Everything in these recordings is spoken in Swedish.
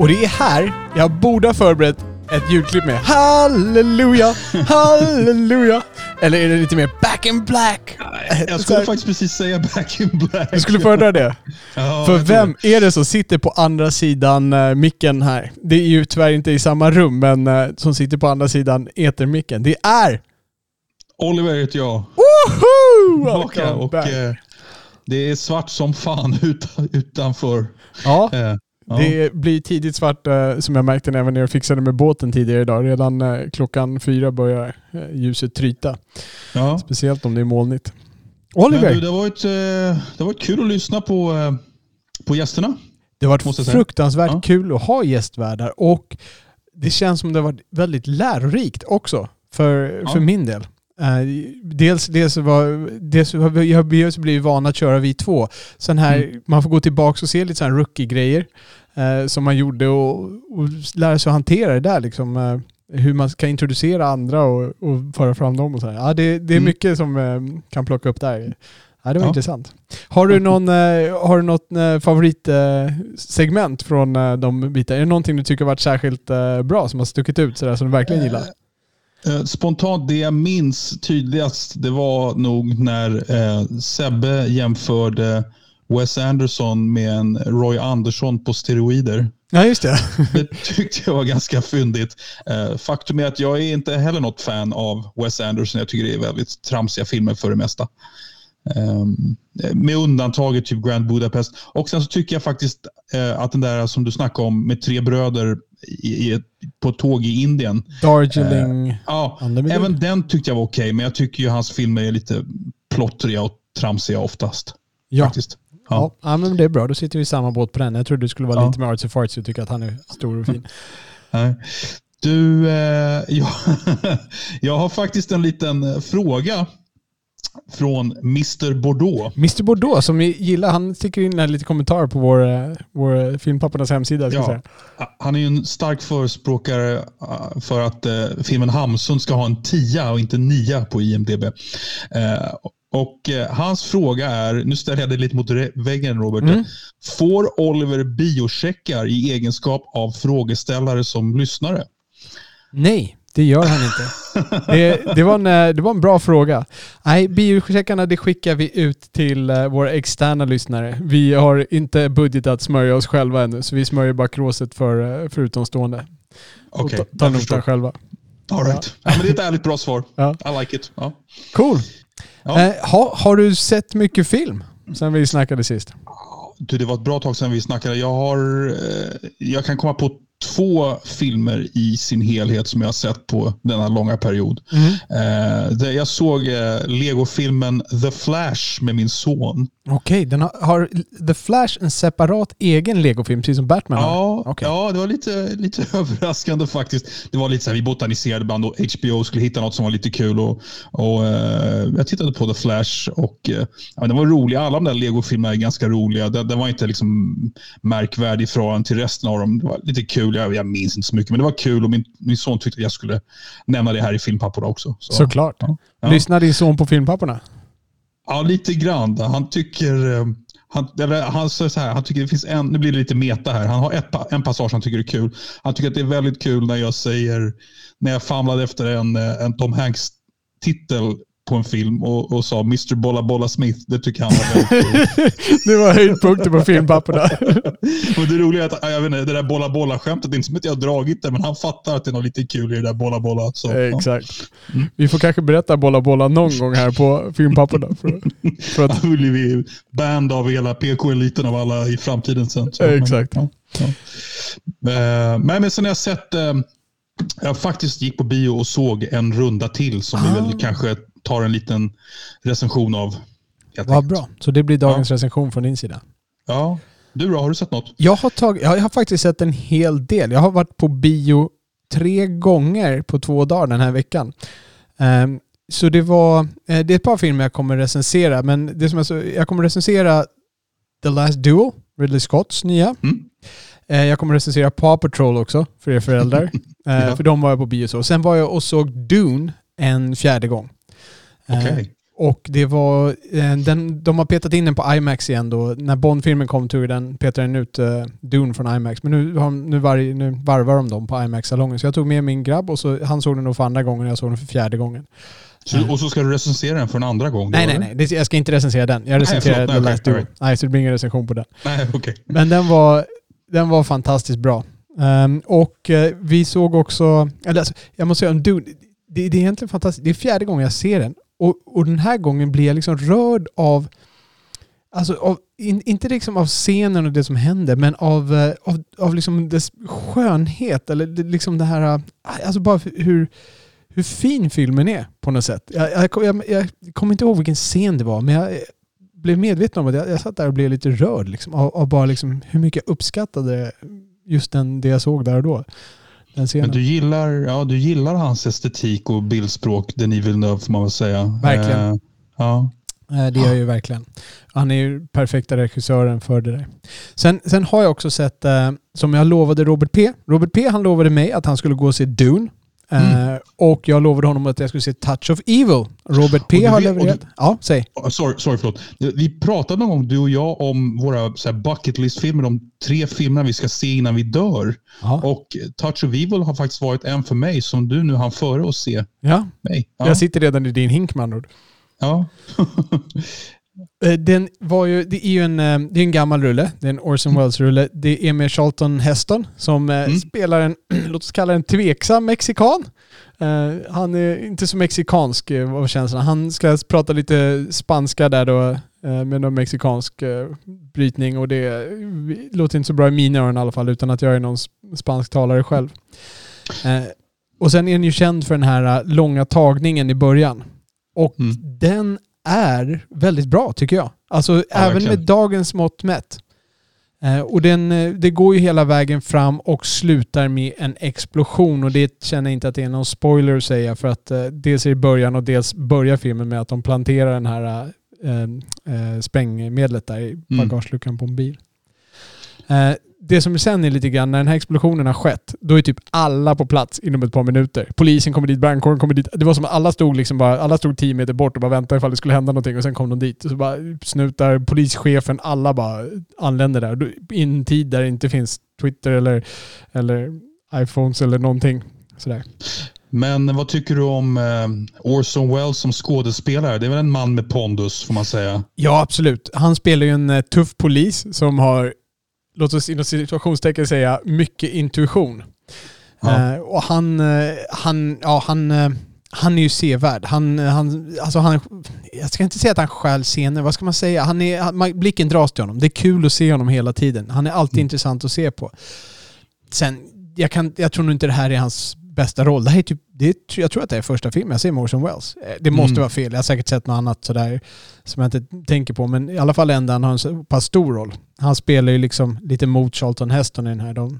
Och det är här jag borde ha förberett ett ljudklipp med Halleluja, halleluja. Eller är det lite mer Back in Black? Jag skulle faktiskt precis säga Back in Black. Du skulle föredra det? Ja, För vem är det som sitter på andra sidan uh, micken här? Det är ju tyvärr inte i samma rum, men uh, som sitter på andra sidan etermicken. Det är... Oliver heter jag. Woho! Welcome och back. eh, det är svart som fan utan, utanför. Ja, ja. det blir tidigt svart eh, som jag märkte när jag fixade med båten tidigare idag. Redan eh, klockan fyra börjar eh, ljuset tryta. ja. Speciellt om det är molnigt. Oliver! du, det, har varit, det har varit kul att lyssna på, på gästerna. Det har varit fruktansvärt Ja. kul att ha gästvärdar och det känns som det har varit väldigt lärorikt också för, för min del. Dels, dels, var, dels har vi, jag- har blivit vana att köra vi två. Sen här, Mm. man får gå tillbaka och se lite sådana rookie-grejer eh, som man gjorde och, och lära sig att hantera det där. Liksom, eh, hur man ska introducera andra och, och föra fram dem. Och så här. Ja, det, det är Mm. mycket som eh, kan plocka upp där. Ja, det var Ja. intressant. Har du, någon, eh, har du något eh, favoritsegment från eh, de bitarna? Är det någonting du tycker har varit särskilt bra som har stuckit ut sådär som du verkligen gillar? Spontant, det jag minns tydligast, det var nog när eh, Sebbe jämförde Wes Anderson med en Roy Andersson på steroider. Ja, just det. Det tyckte jag var ganska fyndigt. Eh, faktum är att jag är inte heller något fan av Wes Anderson. Jag tycker det är väldigt tramsiga filmer för det mesta. Ehm, med undantaget typ Grand Budapest. Och sen så tycker jag faktiskt eh, att den där som du snackade om med tre bröder i, i på tåg i Indien. Darjeeling. Ja, Underwood. även den tyckte jag var okej. men jag tycker ju hans filmer är lite plottriga och tramsiga oftast. ja. Faktiskt. Ja. Ja. men det är bra. Då sitter vi i samma båt på den. Jag trodde du skulle vara Ja. lite mer artsy fartsy och tycka att han är stor och fin. Nej. Du, eh, jag, jag har faktiskt en liten fråga från Mr Bordeaux. Mr Bordeaux som vi gillar, han sticker in lite kommentarer på vår, eh, vår filmpappornas hemsida. Ja. säga. Han är ju en stark förespråkare eh, för att eh, filmen Hamsun ska ha en tia och inte nia på IMDB. Eh, och eh, hans fråga är, nu ställer jag dig lite mot väggen Robert. Mm. Får Oliver biocheckar i egenskap av frågeställare som lyssnare? Nej, det gör han inte. Det, det, var en, eh, det var en bra fråga. Nej, biocheckarna det skickar vi ut till eh, våra externa lyssnare. Vi har inte budget att smörja oss själva ännu, så vi smörjer bara kråset för, eh, för utomstående. Okej, och ta, notan själva. All right. ja, men det är ett ärligt bra svar. Ja. I like it. Ja. Cool. Ja. Eh, ha, har du sett mycket film sen vi snackade sist? Du, det var ett bra tag sedan vi snackade. Jag, har, eh, jag kan komma på två filmer i sin helhet som jag har sett på denna långa period. Eh, det, jag såg eh, Lego-filmen The Flash med min son. Okej, den har, har The Flash en separat egen legofilm, precis som Batman har? Ja, Okej. ja, det var lite, lite överraskande faktiskt. Det var lite så här, vi botaniserade bland och HBO skulle hitta något som var lite kul. Och, och, eh, jag tittade på The Flash och eh, ja, den var rolig. Alla de där Lego-filmerna är ganska roliga. Den, den var inte liksom märkvärdig i förhållande till resten av dem. Det var lite kul. Jag, jag minns inte så mycket, men det var kul och min, min son tyckte att jag skulle nämna det här i filmpapporna också. Så, Såklart. Ja. Ja. Lyssnar din son på filmpapporna? Ja, lite grann. Han tycker... eh, Han, han, säger så här, han tycker det finns en, nu blir det lite meta här. Han har ett, en passage han tycker är kul. Han tycker att det är väldigt kul när jag säger, när jag famlade efter en, eh, en Tom Hanks titel på en film och, och sa Mr Bolla Bolla Smith. Det tycker han var väldigt. Det var höjdpunkten på filmpapporna. och det roliga är att jag vet inte, det där Bolla Bolla skämtet, det är inte som att jag har dragit det, men han fattar att det är något lite kul i det där Bolla Bolla. Så, ja. Exakt. Vi får kanske berätta Bolla Bolla någon gång här på filmpapporna. För, för att, Då blir vi band av hela PK-eliten av alla i framtiden sen. Så, Exakt. Ja, ja. Eh, Men, men sen har jag sett, eh, jag faktiskt gick på bio och såg en runda till som Ah. väl kanske tar en liten recension av. Vad bra. Så det blir dagens recension från din sida. Ja. Du då, har du sett något? Jag har, tagit, jag har faktiskt sett en hel del. Jag har varit på bio tre gånger på två dagar den här veckan. Ehm, så det var, eh, det är ett par filmer jag kommer recensera, men det som så, jag kommer recensera The Last Duel, Ridley Scotts nya. Mm. Eh, jag kommer recensera Paw Patrol också, för er föräldrar. Eh, Ja. För de var jag på bio så. Sen var jag och såg Dune en fjärde gång. Eh, Okej. och det var, eh, den, de har petat in den på IMAX igen då. När Bond-filmen kom tog den, petade den ut uh, Dune från IMAX. Men nu, har, nu, varje, nu varvar de dem på IMAX-salongen. Så jag tog med min grabb och så, han såg den nog för andra gången och jag såg den för fjärde gången. Så, och så ska du recensera den för en andra gång? då, Nej, nej, nej. Jag ska inte recensera den. Jag recenserar förlåt. The Nej, Last Duel. Nej, så det blir ingen recension på den. Nej, okej. Men den var, den var fantastiskt bra. Ehm, och eh, vi såg också, eller alltså, jag måste säga om Dune, det, det är egentligen fantastiskt. Det är fjärde gången jag ser den. Och, och den här gången blir jag liksom rörd av, alltså av, in, inte liksom av scenen och det som händer, men av, eh, av, av liksom dess skönhet. Eller liksom det här, eh, alltså bara hur, hur fin filmen är på något sätt. Jag, jag, jag, jag kommer inte ihåg vilken scen det var, men jag eh, blev medveten om att jag, jag satt där och blev lite rörd liksom, av, av bara liksom hur mycket jag uppskattade just den, det jag såg där och då. Den scenen. Men du gillar, ja, du gillar hans estetik och bildspråk, Denis Villeneuve får man väl säga. Verkligen. Eh, ja. Eh, Det gör jag ju verkligen. Han är ju perfekta regissören för det där. Sen, sen har jag också sett, eh, som jag lovade Robert P. Robert P han lovade mig att han skulle gå och se Dune. Eh, och jag lovade honom att jag skulle se Touch of Evil. Robert P har levererat. Ja, säg. Oh, Sorry, sorry, förlåt. Vi pratade någon gång, du och jag, om våra så här, bucket list-filmer. De tre filmerna vi ska se innan vi dör. Ja. Och Touch of Evil har faktiskt varit en för mig som du nu hann före att se ja. mig. Ja. Jag sitter redan i din hink med andra ord. ja. Eh, Den var ju, det är ju en, eh, det är en gammal rulle. Det är en Orson Welles-rulle. Det är med Charlton Heston som eh, spelar en, låt oss kalla en tveksam mexikan. Han är inte så mexikansk vad känslan. Han ska prata lite spanska där då med någon mexikansk brytning och det låter inte så bra i mina öron i alla fall utan att jag är någon sp- spansktalare själv. Och sen är han ju känd för den här långa tagningen i början. Och Mm. den är väldigt bra tycker jag. Alltså även verkligen. med dagens mått mätt. Eh, och den, eh, det går ju hela vägen fram och slutar med en explosion. Och det känner jag inte att det är någon spoiler att säga för att eh, dels det början och dels börjar filmen med att de planterar den här eh, eh, sprängmedlet där i Mm. bagageluckan på en bil. Det som sen är lite grann, när den här explosionen har skett, då är typ alla på plats inom ett par minuter. Polisen kommer dit, brandkåren kommer dit. Det var som att alla stod, liksom bara, alla stod tio meter bort och bara väntade ifall det skulle hända någonting och sen kom de dit. Och så bara snutar, polischefen, alla bara anländer där. I en tid där det inte finns Twitter eller, eller iPhones eller någonting. Sådär. Men vad tycker du om eh, Orson Welles som skådespelare? Det är väl en man med pondus får man säga. Ja, absolut. Han spelar ju en eh, tuff polis som har, låt oss inom situationstecken säga, mycket intuition. Ja. Eh, och han, eh, han, ja, han, eh, han är ju sevärd. Han, eh, han, alltså han, jag ska inte säga att han stjäl scener, vad ska man säga? Han är, man- blicken dras till honom. Det är kul att se honom hela tiden. Han är alltid intressant att se på. Sen, jag, kan, jag tror nog inte det här är hans bästa roll. Det här är typ, det är, jag tror att det är första filmen jag ser Welles. Eh, Det måste Mm. vara fel. Jag har säkert sett något annat sådär som jag inte tänker på. Men i alla fall enda han har en så pass stor roll. Han spelar ju liksom lite mot Charlton Heston i den här. De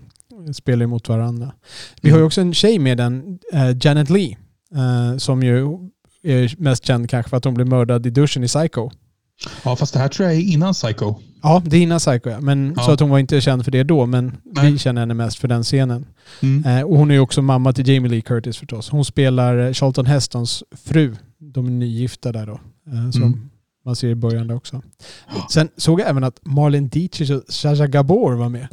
spelar ju mot varandra. Vi har ju också en tjej med den, eh, Janet Lee. eh, som ju är mest känd kanske för att hon blev mördad i duschen i Psycho. Ja, fast det här tror jag är innan Psycho. Ja, det är innan Psycho ja. Men, Ja. Så att hon var inte känd för det då, men Nej. vi känner henne mest för den scenen. Mm. Eh, och hon är ju också mamma till Jamie Lee Curtis förstås. Hon spelar eh, Charlton Hestons fru. De är nygifta där då. Eh, som Mm. Man ser i början där också. Sen såg jag även att Marlene Dietrich och Sacha Gabor var med.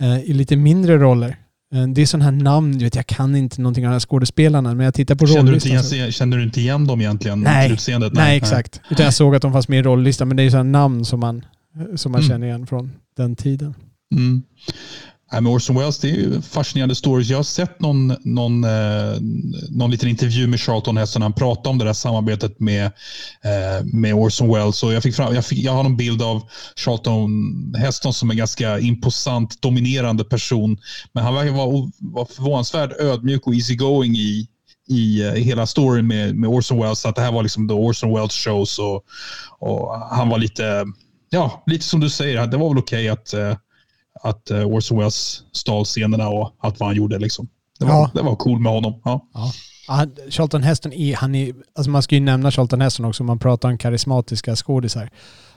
Eh, I lite mindre roller. Eh, det är sådana här namn, du vet, jag kan inte någonting av de här skådespelarna, men jag tittar på Känner, du inte rollistan. så- igen, känner du inte igen dem egentligen? Nej. utseendet? Nej, exakt. Utan jag såg att de fanns med i rollistan, men det är sådana namn som man, som man Mm. känner igen från den tiden. Mm. Nej, men Orson Welles, det är ju fascinerande stories. Jag har sett någon, någon, eh, någon liten intervju med Charlton Heston. Han pratade om det där samarbetet med, eh, med Orson Welles. Och jag, fick fram, jag, fick, jag har någon bild av Charlton Heston som en ganska imposant, dominerande person. Men han verkar vara, var förvånansvärt ödmjuk och easygoing i, i, eh, i hela storyn med, med Orson Welles. Att det här var liksom the Orson Welles shows och, och han var lite, ja, lite som du säger. Det var väl okej okay att, eh, att Orson Welles stal scenerna och allt vad han gjorde. Liksom. Det, var, ja. det var cool med honom. Ja. ja. Charlton Heston är, han är, alltså man ska ju nämna Charlton Heston också, man pratar om karismatiska skådisar.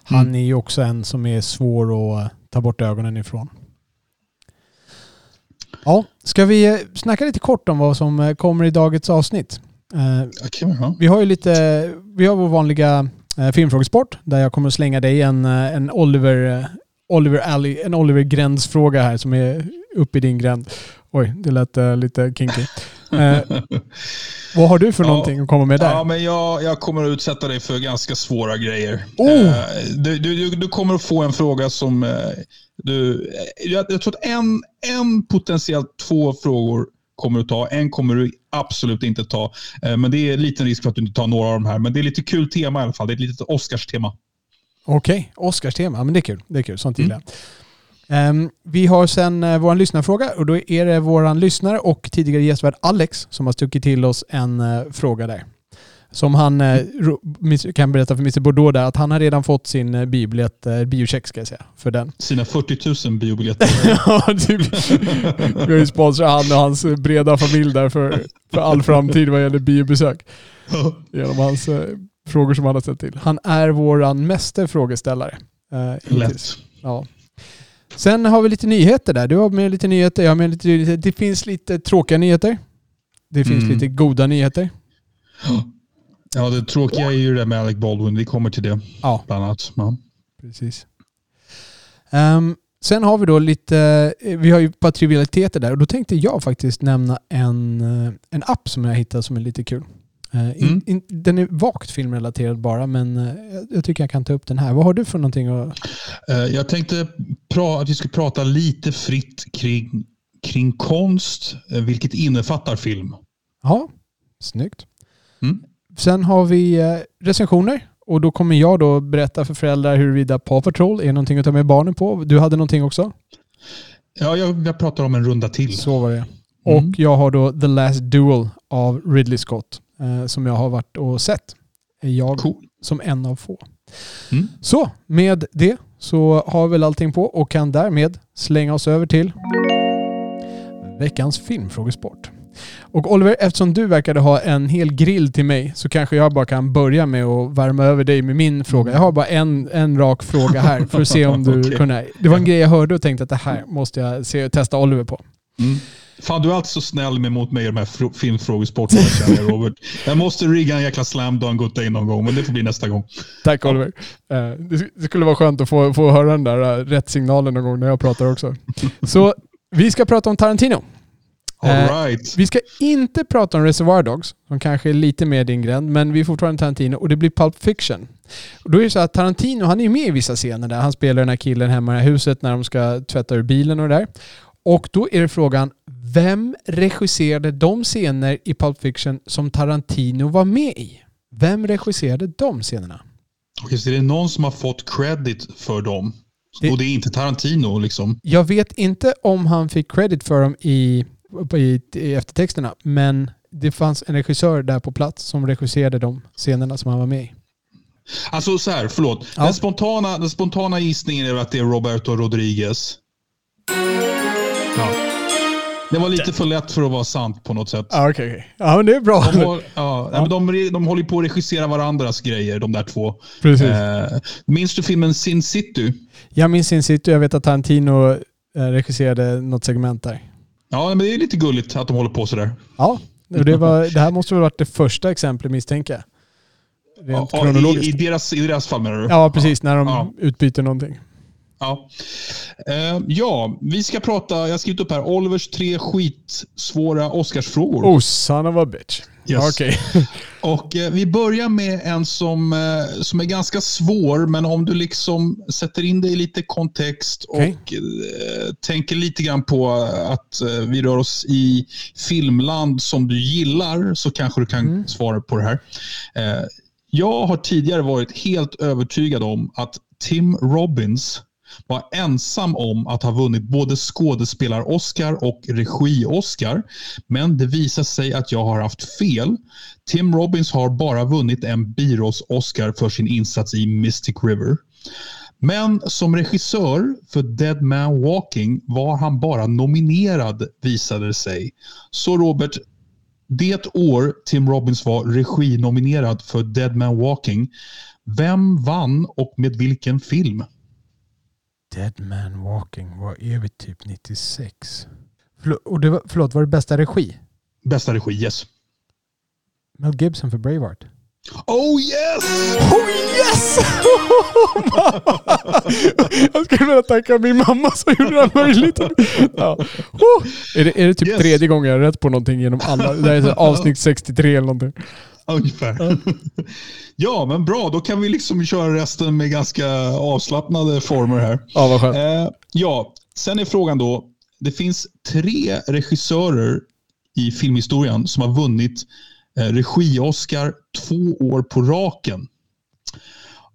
Han mm. är ju också en som är svår att ta bort ögonen ifrån. Ja, ska vi snacka lite kort om vad som kommer i dagens avsnitt? Vi har ju lite, vi har vår vanliga filmfrågesport där jag kommer att slänga dig en, en Oliver, Oliver Alley, en Oliver Gränds-fråga här som är uppe i din gränd. Oj, det lät uh, lite kinky. Uh, vad har du för ja, någonting att komma med där? Ja, men jag, jag kommer att utsätta dig för ganska svåra grejer. Oh. Uh, du, du, du, kommer att få en fråga som... du, jag, jag tror att en, en potentiellt två frågor kommer du ta. En kommer du absolut inte ta. Men det är liten risk för att du inte tar några av de här. Men det är lite kul tema i alla fall. Det är ett litet Oscars-tema. Okej, okay. Oscars-tema. Men det är kul. Det är kul. Sånt gillar jag. Mm. Um, vi har sen uh, vår lyssnarfråga och då är det vår lyssnare och tidigare gästvärd Alex som har stuckit till oss en uh, fråga där. Som han uh, kan berätta för Mr Bordeaux där att han har redan fått sin biobiljett, biocheck ska jag säga, för den. Sina 40 000 biobiljetter. ja, typ. Vi har ju sponsrat han och hans breda familj där för, för all framtid vad gäller biobesök. Genom hans frågor som han har ställt till. Han är våran meste frågeställare. Lätt. Ja. Sen har vi lite nyheter där. Du har med lite nyheter, jag har med lite nyheter. Det finns lite tråkiga nyheter. Det finns mm. lite goda nyheter. Ja, det tråkiga är ju det med Alec Baldwin. Vi kommer till det. Ja. Bland annat. Ja. Precis. Um, sen har vi då lite, vi har ju ett par trivialiteter där och då tänkte jag faktiskt nämna en, eh, en app som jag hittade som är lite kul. Eh, mm. In, den är vagt filmrelaterad bara, men eh, jag tycker jag kan ta upp den här. Vad har du för någonting att... Eh, jag tänkte att vi skulle prata lite fritt kring, kring konst, vilket innefattar film. Ja, snyggt. Mm. Sen har vi recensioner. Och då kommer jag då berätta för föräldrar huruvida Paw Patrol är någonting att ta med barnen på. Du hade någonting också? Ja, jag, jag pratar om en runda till. Så var det. Mm. Och jag har då The Last Duel av Ridley Scott eh, som jag har varit och sett. Jag cool. som en av få. Mm. Så med det så har vi väl allting på och kan därmed slänga oss över till veckans filmfrågesport. Och Oliver, eftersom du verkade ha en hel grill till mig så kanske jag bara kan börja med att värma över dig med min fråga. Jag har bara en, en rak fråga här för att se om du okay. kunde. Det var en grej jag hörde och tänkte att det här måste jag se, testa Oliver på. Mm. Fan, du är alltid så snäll med mot mig i de här filmfrågesporterna jag, Robert. Jag måste rigga en jäkla slam dunk åt dig någon gång, men det får bli nästa gång. Tack Oliver. Eh, det skulle vara skönt att få, få höra den där uh, rätt signalen någon gång när jag pratar också. Så vi ska prata om Tarantino. All eh, right. Vi ska inte prata om Reservoir Dogs, som kanske är lite mer din gränd, men vi är fortfarande Tarantino och det blir Pulp Fiction. Och då är det så att Tarantino, han är med i vissa scener där. Han spelar den här killen hemma i huset när de ska tvätta ur bilen och det där. Och då är det frågan, vem regisserade de scener i Pulp Fiction som Tarantino var med i? Vem regisserade de scenerna? Okej, så det är någon som har fått credit för dem? Det, och det är inte Tarantino liksom? Jag vet inte om han fick credit för dem i, i, i eftertexterna, men det fanns en regissör där på plats som regisserade de scenerna som han var med i. Alltså så här, förlåt. Ja. Den, spontana, den spontana gissningen är att det är Roberto Rodriguez. Ja. Det var lite för lätt för att vara sant på något sätt. Ja, okay, okay. ja men det är bra. De, har, ja, ja. de, de håller på att regissera varandras grejer, de där två. Precis. Eh, minns du filmen Sin City? Jag minns Sin City. Jag vet att Tarantino eh, regisserade något segment där. Ja, men det är lite gulligt att de håller på sådär. Ja, det, var, det här måste väl varit det första exemplet misstänker jag. Rent ja, kronologiskt. I, i, deras, I deras fall menar du? Ja, precis. När de ja. utbyter någonting. Ja. Uh, ja, vi ska prata, jag har skrivit upp här, Olivers tre skitsvåra Oscarsfrågor. Oh, son of a bitch. Yes. Okay. och uh, Vi börjar med en som, uh, som är ganska svår, men om du liksom sätter in det i lite kontext okay. och tänker lite grann på att vi rör oss i filmland som du gillar, så kanske du kan mm. svara på det här. jag har tidigare varit helt övertygad om att Tim Robbins var ensam om att ha vunnit både skådespelar-Oscar och regi-Oscar. Men det visar sig att jag har haft fel. Tim Robbins har bara vunnit en birolls-Oscar för sin insats i Mystic River. Men som regissör för Dead Man Walking var han bara nominerad visade det sig. Så Robert, det år Tim Robbins var reginominerad för Dead Man Walking, vem vann och med vilken film? Dead Man Walking, vad är vi typ 96? Förlåt, och det var, förlåt, var det bästa regi? Bästa regi, yes. Mel Gibson för Braveheart. Oh yes! Oh yes! jag skulle vilja tacka min mamma som gjorde det här möjligt. Ja. Oh. Är, det, är det typ Yes. tredje gången jag har rätt på någonting genom alla? Det här är avsnitt 63 eller någonting. Ungefär. Ja, men bra. Då kan vi liksom köra resten med ganska avslappnade former här. Ja, vad skönt. Eh, ja, sen är frågan då. Det finns tre regissörer i filmhistorien som har vunnit eh, regi-Oscar två år på raken.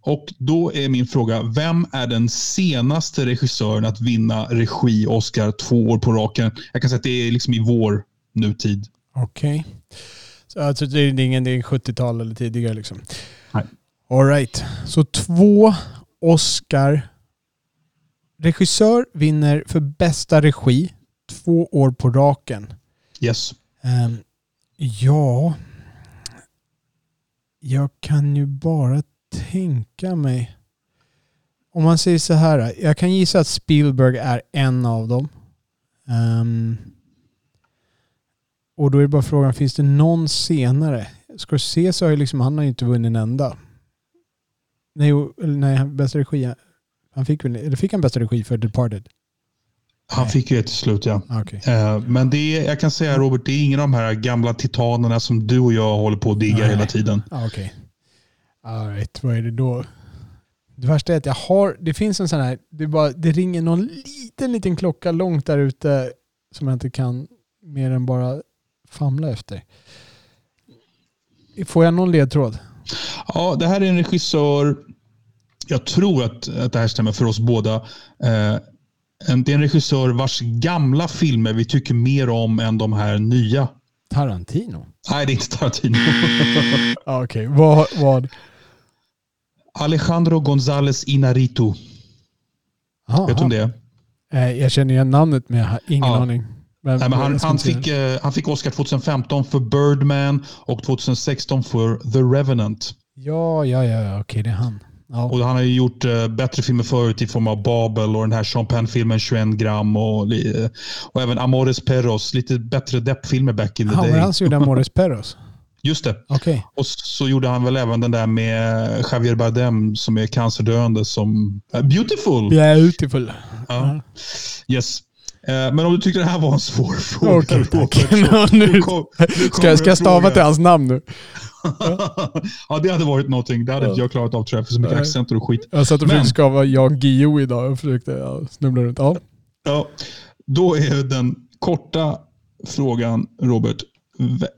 Och då är min fråga, vem är den senaste regissören att vinna regi-Oscar två år på raken? Jag kan säga att det är liksom i vår nutid. Okej. Så alltså det är ingen det är 70-tal eller tidigare liksom? Nej. All right. Så två Oscar. Regissör vinner för bästa regi två år på raken. Yes. Ehm, ja, jag kan ju bara tänka mig. Om man säger så här. Jag kan gissa att Spielberg är en av dem. Ehm, och då är det bara frågan, finns det någon senare? Scorsese har ju liksom, han har ju inte vunnit en enda. Nej, nej bästa regi. Han fick väl, eller fick han bästa regi för Departed? Han Nej. fick ju ett till slut, ja. Ah, Okej. Eh, Men det är, jag kan säga Robert, det är ingen av de här gamla titanerna som du och jag håller på att digga Nej. hela tiden. Ah, Okej. All right, vad är det då? Det värsta är att jag har, det finns en sån här, det, bara, det ringer någon liten, liten klocka långt där ute som jag inte kan mer än bara famla efter. Får jag någon ledtråd? Ja, det här är en regissör, jag tror att, att det här stämmer för oss båda. Eh, det är en regissör vars gamla filmer vi tycker mer om än de här nya. Tarantino? Nej, det är inte Tarantino. Okej, vad, vad? Alejandro González Inarritu. Aha, Vet du om det är? Eh, Jag känner igen namnet men jag har ingen Ja. aning. Men, Nej, men han, han, fick, eh, han fick Oscar 2015 för Birdman och 2016 för The Revenant. Ja, ja, ja, ja, okej det är han. Ja. Och han har ju gjort eh, bättre filmer förut i form av Babel och den här Sean Penn-filmen 21 gram och, eh, och även Amores Perros. Lite bättre deppfilmer back in the var day. det han som gjorde Amores Perros? Just det. Okej. Och så gjorde han väl även den där med Javier Bardem som är cancerdöende som eh, Beautiful. Beautiful. Ja. Yes. Eh, Men om du tyckte det här var en svår fråga. Okej, tack. Ja, nu- kom- nu Ska, jag- ska jag stava till hans namn nu? ja, det hade varit någonting. Det hade Ja. inte jag klarat av tror jag, för så mycket Nej. accenter och skit. Jag satt och försökte skava Jan Guillou idag och försökte ja, snubbla runt. Ja. Ja, då är den korta frågan, Robert.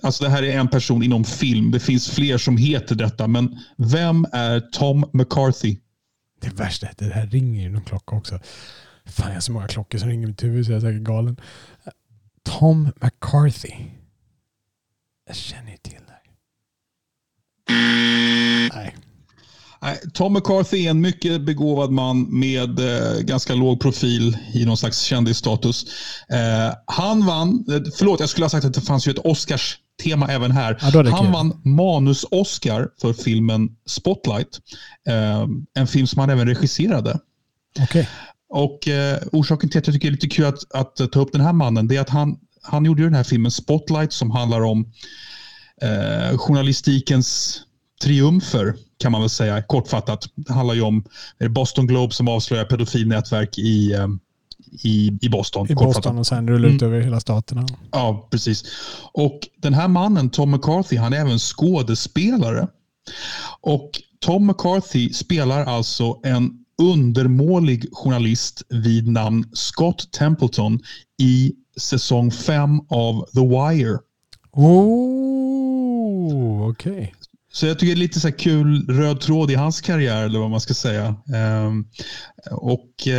Alltså det här är en person inom film. Det finns fler som heter detta, men vem är Tom McCarthy? Det värsta är att det här ringer ju någon klocka också. Fan, jag har så många klockor som ringer i mitt huvud så jag är säkert galen. Tom McCarthy. Jag känner ju till här. Nej. Nej, Tom McCarthy är en mycket begåvad man med eh, ganska låg profil i någon slags kändisstatus. Eh, han vann, eh, förlåt jag skulle ha sagt att det fanns ju ett Oscars-tema även här. Ja, han vann manus-Oscar för filmen Spotlight. Eh, en film som han även regisserade. Okej. Och eh, Orsaken till att jag tycker det är lite kul att, att ta upp den här mannen det är att han, han gjorde ju den här filmen Spotlight som handlar om eh, journalistikens triumfer kan man väl säga kortfattat. Det handlar ju om Boston Globe som avslöjar pedofilnätverk i, eh, i, i Boston. I kortfattat. Boston och sen rullar ut över hela staterna. Ja, precis. Och den här mannen, Tom McCarthy, han är även skådespelare. Och Tom McCarthy spelar alltså en undermålig journalist vid namn Scott Templeton i säsong 5 av The Wire. Oh, okej. Så jag tycker det är lite så kul röd tråd i hans karriär, eller vad man ska säga. Um, och uh,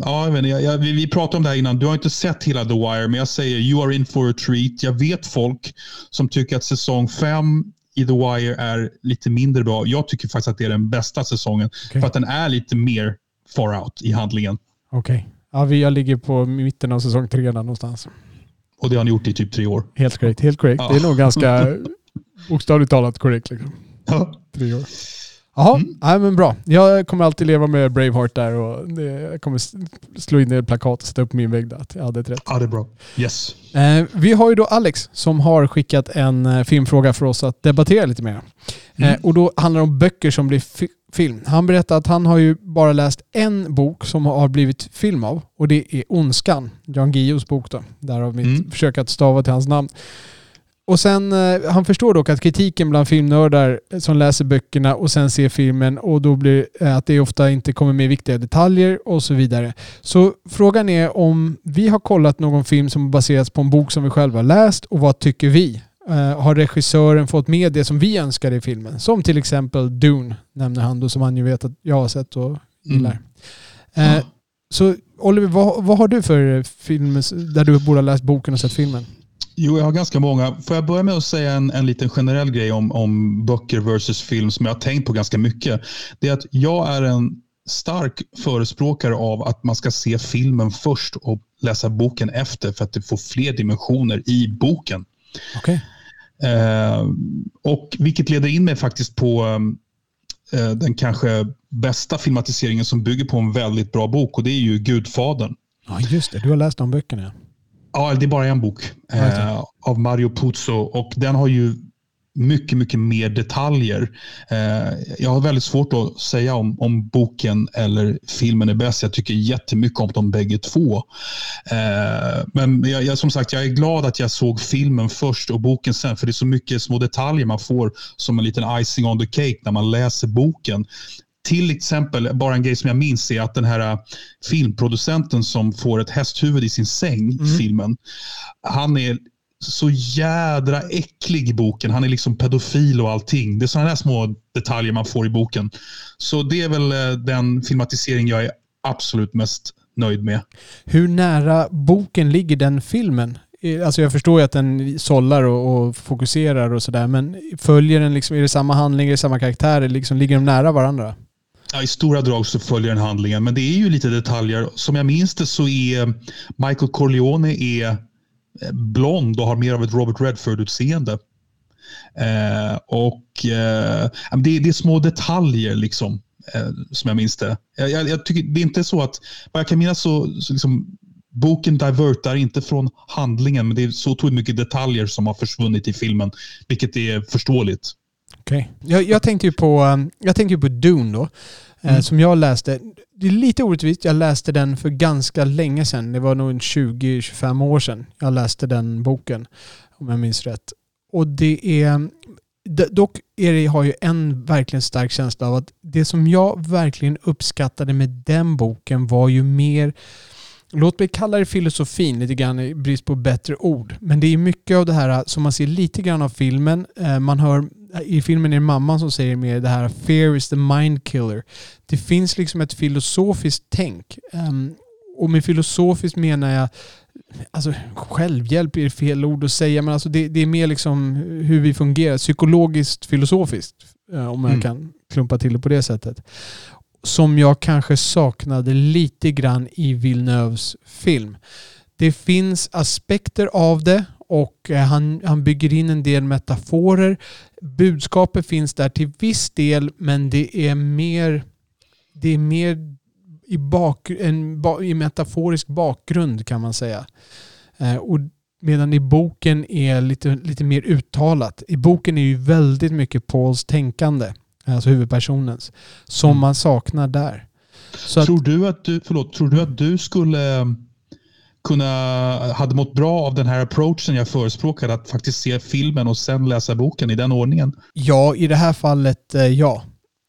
ja, jag vet inte, jag, vi, vi pratade om det här innan. Du har inte sett hela The Wire, men jag säger you are in for a treat. Jag vet folk som tycker att säsong fem i The Wire är lite mindre bra. Jag tycker faktiskt att det är den bästa säsongen. Okay. För att den är lite mer far out i handlingen. Okej. Okay. Ja, jag ligger på mitten av säsong tre där någonstans. Och det har ni gjort i typ tre år. Helt korrekt. Helt korrekt. Ja. Det är nog ganska bokstavligt talat korrekt. Liksom. Ja. Tre år. Jaha, mm. nej, men bra. Jag kommer alltid leva med Braveheart där och jag kommer slå in det i plakat och sätta upp min vägg där. Jag hade ett rätt. Ja, det är bra. Yes. Eh, vi har ju då Alex som har skickat en eh, filmfråga för oss att debattera lite mer. Mm. Eh, och då handlar det om böcker som blir fi film. Han berättar att han har ju bara läst en bok som har blivit film av och det är Ondskan, Jan Guillous bok då. Därav mitt mm. försök att stava till hans namn. Och sen, eh, han förstår dock att kritiken bland filmnördar som läser böckerna och sen ser filmen och då blir eh, att det ofta inte kommer med viktiga detaljer och så vidare. Så frågan är om vi har kollat någon film som baserats på en bok som vi själva läst och vad tycker vi? Uh, har regissören fått med det som vi önskar i filmen? Som till exempel Dune, nämner han då, som han ju vet att jag har sett och gillar. Mm. Uh, så Oliver, vad, vad har du för film där du borde ha läst boken och sett filmen? Jo, jag har ganska många. Får jag börja med att säga en, en liten generell grej om, om böcker versus film som jag har tänkt på ganska mycket. Det är att jag är en stark förespråkare av att man ska se filmen först och läsa boken efter för att det får fler dimensioner i boken. Okay. Eh, och Vilket leder in mig faktiskt på eh, den kanske bästa filmatiseringen som bygger på en väldigt bra bok och det är ju Gudfadern. Ja, just det. Du har läst de böckerna. Ja, det är bara en bok eh, av Mario Puzo och den har ju mycket, mycket mer detaljer. Eh, jag har väldigt svårt att säga om, om boken eller filmen är bäst. Jag tycker jättemycket om de bägge två. Eh, men jag, jag, som sagt, jag är glad att jag såg filmen först och boken sen, för det är så mycket små detaljer man får som en liten icing on the cake när man läser boken. Till exempel, bara en grej som jag minns är att den här äh, filmproducenten som får ett hästhuvud i sin säng mm. filmen. Han är så jädra äcklig i boken. Han är liksom pedofil och allting. Det är sådana där små detaljer man får i boken. Så det är väl äh, den filmatisering jag är absolut mest nöjd med. Hur nära boken ligger den filmen? Alltså jag förstår ju att den sållar och, och fokuserar och sådär, men följer den liksom, är det samma handling, är det samma karaktärer, liksom, ligger de nära varandra? Ja, I stora drag så följer den handlingen, men det är ju lite detaljer. Som jag minns det så är Michael Corleone är eh, blond och har mer av ett Robert Redford-utseende. Eh, och eh, det, det, är små detaljer liksom, eh, som jag minns det. Jag, jag, jag, tycker det är inte så att, vad jag kan minnas så, så liksom, boken divertar inte från handlingen, men det är så otroligt mycket detaljer som har försvunnit i filmen, vilket är förståeligt. Okay. Jag, jag tänkte ju på, um, jag tänkte på Dune då, eh, mm. som jag läste. Det är lite orättvist, jag läste den för ganska länge sedan. Det var nog 20-25 år sedan jag läste den boken, om jag minns rätt. Och det är... Dock är det, har ju en verkligen stark känsla av att det som jag verkligen uppskattade med den boken var ju mer Låt mig kalla det filosofin lite grann i brist på bättre ord. Men det är mycket av det här som man ser lite grann av filmen. Eh, man hör i filmen är det mamman som säger mer det här “Fear is the mind killer”. Det finns liksom ett filosofiskt tänk. Um, och med filosofiskt menar jag Alltså självhjälp är fel ord att säga, men alltså det, det är mer liksom hur vi fungerar. Psykologiskt filosofiskt, eh, om jag mm. kan klumpa till det på det sättet. Som jag kanske saknade lite grann i Villeneuves film. Det finns aspekter av det och eh, han, han bygger in en del metaforer. Budskapet finns där till viss del men det är mer, det är mer i, bak, en, i metaforisk bakgrund kan man säga. Eh, och medan i boken är lite, lite mer uttalat. I boken är ju väldigt mycket Pauls tänkande, alltså huvudpersonens, som mm. man saknar där. Så tror, att, du att du, förlåt, tror du att du skulle kunna, hade mått bra av den här approachen jag förespråkar, att faktiskt se filmen och sen läsa boken i den ordningen? Ja, i det här fallet eh, ja.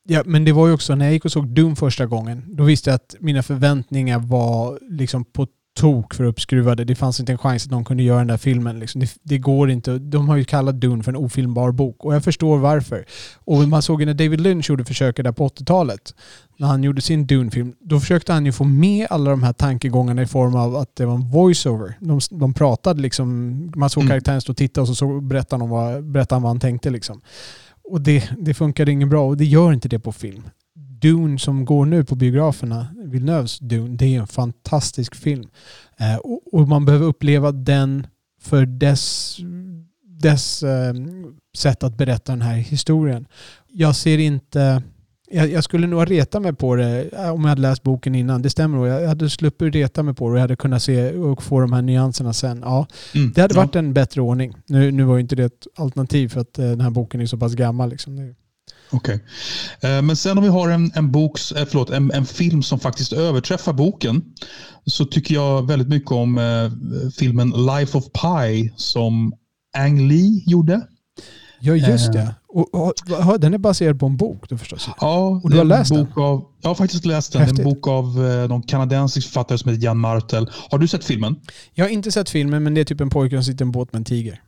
ja. Men det var ju också när jag gick och såg Doom första gången, då visste jag att mina förväntningar var liksom på tok för uppskruvade. Det fanns inte en chans att någon kunde göra den där filmen. Liksom. Det, det, går inte. De har ju kallat Dune för en ofilmbar bok och jag förstår varför. Och man såg ju när David Lynch gjorde försöket där på 80-talet, när han gjorde sin Dune-film, då försökte han ju få med alla de här tankegångarna i form av att det var en voice-over. De, de pratade liksom, man såg mm. karaktären stå och titta och så, så berättade, han vad, berättade han vad han tänkte liksom. Och det, det funkade inget bra och det gör inte det på film. Dune som går nu på biograferna, Villeneuves Dune, det är en fantastisk film. Eh, och, och, man behöver uppleva den för dess, dess eh, sätt att berätta den här historien. Jag ser inte... Jag, jag skulle nog ha retat mig på det eh, om jag hade läst boken innan. Det stämmer nog. Jag hade sluppit reta mig på det och jag hade kunnat se och få de här nyanserna sen. Ja, mm, det hade varit en bättre ordning. Nu, nu var ju inte det ett alternativ för att eh, den här boken är så pass gammal. Liksom. Okej. Okay. Eh, men sen om vi har en, en, boks, eh, förlåt, en, en, film som faktiskt överträffar boken så tycker jag väldigt mycket om eh, filmen Life of Pi som Ang Lee gjorde. Ja, just det. Och, och, och, den är baserad på en bok då förstås? Ja, och du har läst den? Av, jag har faktiskt läst den. Häftigt. En bok av eh, någon kanadensisk författare som heter Jan Martel. Har du sett filmen? Jag har inte sett filmen, men det är typ en pojke som sitter i en båt med en tiger.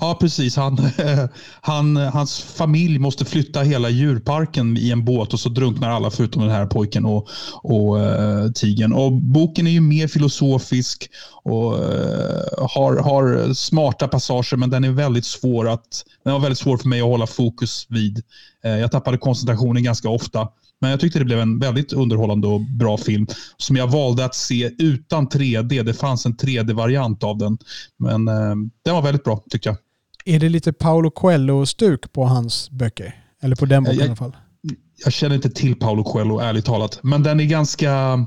Ja, precis. Han, han, hans familj måste flytta hela djurparken i en båt och så drunknar alla förutom den här pojken och, och uh, tigern. Och boken är ju mer filosofisk och uh, har, har smarta passager men den är väldigt svår att den var väldigt svår för mig att hålla fokus vid. Uh, jag tappade koncentrationen ganska ofta. Men jag tyckte det blev en väldigt underhållande och bra film som jag valde att se utan 3D. Det fanns en 3D-variant av den. Men eh, den var väldigt bra tycker jag. Är det lite Paolo Coelho-stuk på hans böcker? Eller på den boken jag, i alla fall? Jag känner inte till Paolo Coelho, ärligt talat. Men den är ganska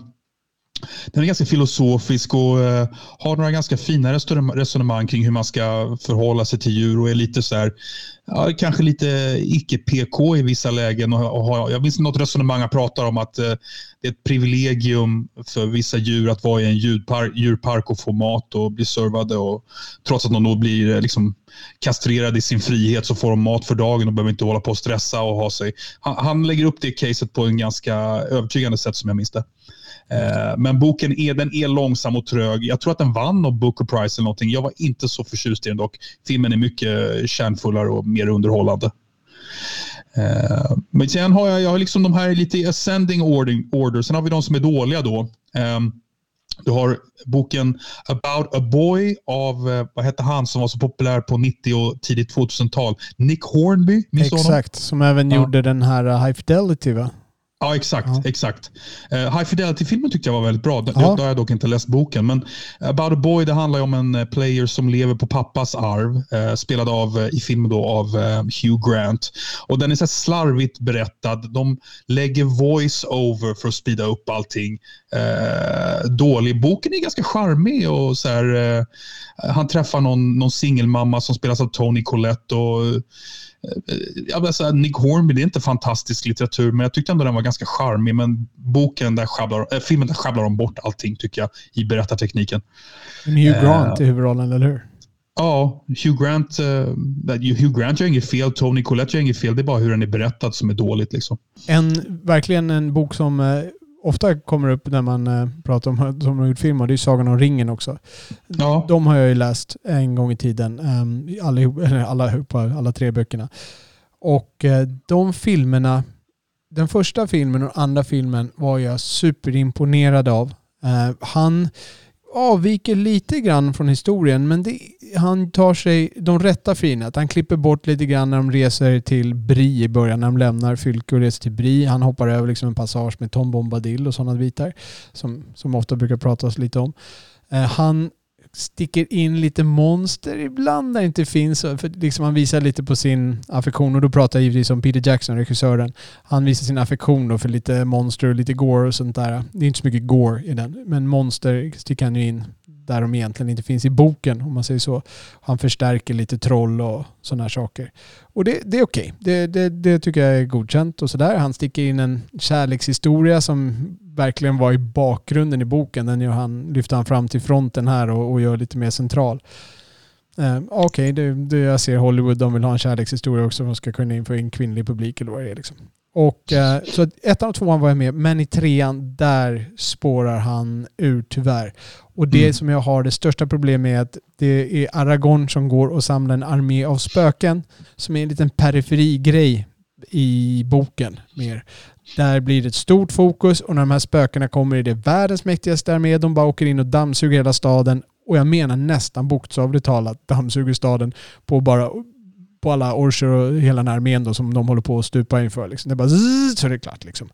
den är ganska filosofisk och uh, har några ganska fina resonemang kring hur man ska förhålla sig till djur och är lite så här, ja, kanske lite icke-PK i vissa lägen. Och, och har, jag minns något resonemang han pratar om att uh, det är ett privilegium för vissa djur att vara i en djurpark, djurpark och få mat och bli servade. Och, trots att de då blir uh, liksom, kastrerade i sin frihet så får de mat för dagen och behöver inte hålla på och stressa och ha sig. Han, han lägger upp det caset på en ganska övertygande sätt som jag minns det. Eh, men boken är, den är långsam och trög. Jag tror att den vann någon Booker Prize eller någonting. Jag var inte så förtjust i den dock. Filmen är mycket kärnfullare och mer underhållande. Uh, men sen har jag, jag har liksom de här lite ascending order, order. Sen har vi de som är dåliga då. Um, du har boken About a Boy av, uh, vad hette han som var så populär på 90 och tidigt 2000-tal? Nick Hornby, minns Exakt, honom? som även ja. gjorde den här High Fidelity va? Ja, exakt. Ja. exakt. Uh, High Fidelity-filmen tyckte jag var väldigt bra. Ja. Då, har jag dock inte läst boken. Men About a Boy det handlar om en uh, player som lever på pappas arv. Uh, spelad av, i filmen då, av Hugh Grant. Och Den är så slarvigt berättad. De lägger voice-over för att speeda upp allting. dålig. Boken är ganska charmig. Och så här, han träffar någon, någon singelmamma som spelas av Tony Collette. Och, jag säga, Nick Hornby, det är inte fantastisk litteratur, men jag tyckte ändå den var ganska charmig. Men boken där sjabblar, äh, filmen där sjabblar de bort allting tycker jag i berättartekniken. Hugh Grant uh, i huvudrollen, eller hur? Ja, Hugh Grant, uh, Hugh Grant gör inget fel, Tony Collette gör inget fel. Det är bara hur den är berättad som är dåligt. Liksom. En, verkligen en bok som ofta kommer upp när man uh, pratar om som har gjort film och det är Sagan om ringen också. Ja. De har jag ju läst en gång i tiden, um, allihop, alla, alla tre böckerna. Och uh, de filmerna, den första filmen och andra filmen var jag superimponerad av. Uh, han avviker lite grann från historien men det, han tar sig de rätta finet. Han klipper bort lite grann när de reser till Bri i början, när de lämnar Fylke och reser till Bri. Han hoppar över liksom en passage med Tom Bombadil och sådana bitar som, som ofta brukar pratas lite om. Eh, han sticker in lite monster ibland där det inte finns. För liksom han visar lite på sin affektion och då pratar jag givetvis om Peter Jackson, regissören. Han visar sin affektion för lite monster och lite gore och sånt där. Det är inte så mycket gore i den, men monster sticker han ju in där de egentligen inte finns i boken om man säger så. Han förstärker lite troll och sådana här saker. Och det, det är okej. Okay. Det, det, det, tycker jag är godkänt och sådär. Han sticker in en kärlekshistoria som verkligen var i bakgrunden i boken. Den han, lyfter han fram till fronten här och, och gör lite mer central. Uh, Okej, okay, det, det, jag ser Hollywood, de vill ha en kärlekshistoria också. De ska kunna införa en kvinnlig publik eller vad det är. Liksom. Och, eh, så ettan och tvåan var jag med, men i trean, där spårar han ur tyvärr. Och det Mm. som jag har det största problemet är att det är Aragorn som går och samlar en armé av spöken, som är en liten periferigrej i boken mer. Där blir det ett stort fokus och när de här spökena kommer är det världens mäktigaste armé. De bara åker in och dammsuger hela staden. Och jag menar nästan bokstavligt talat dammsuger staden på bara på alla orcher och hela den här armén då som de håller på att stupa inför. Liksom. Det är bara zzz, så är det klart liksom.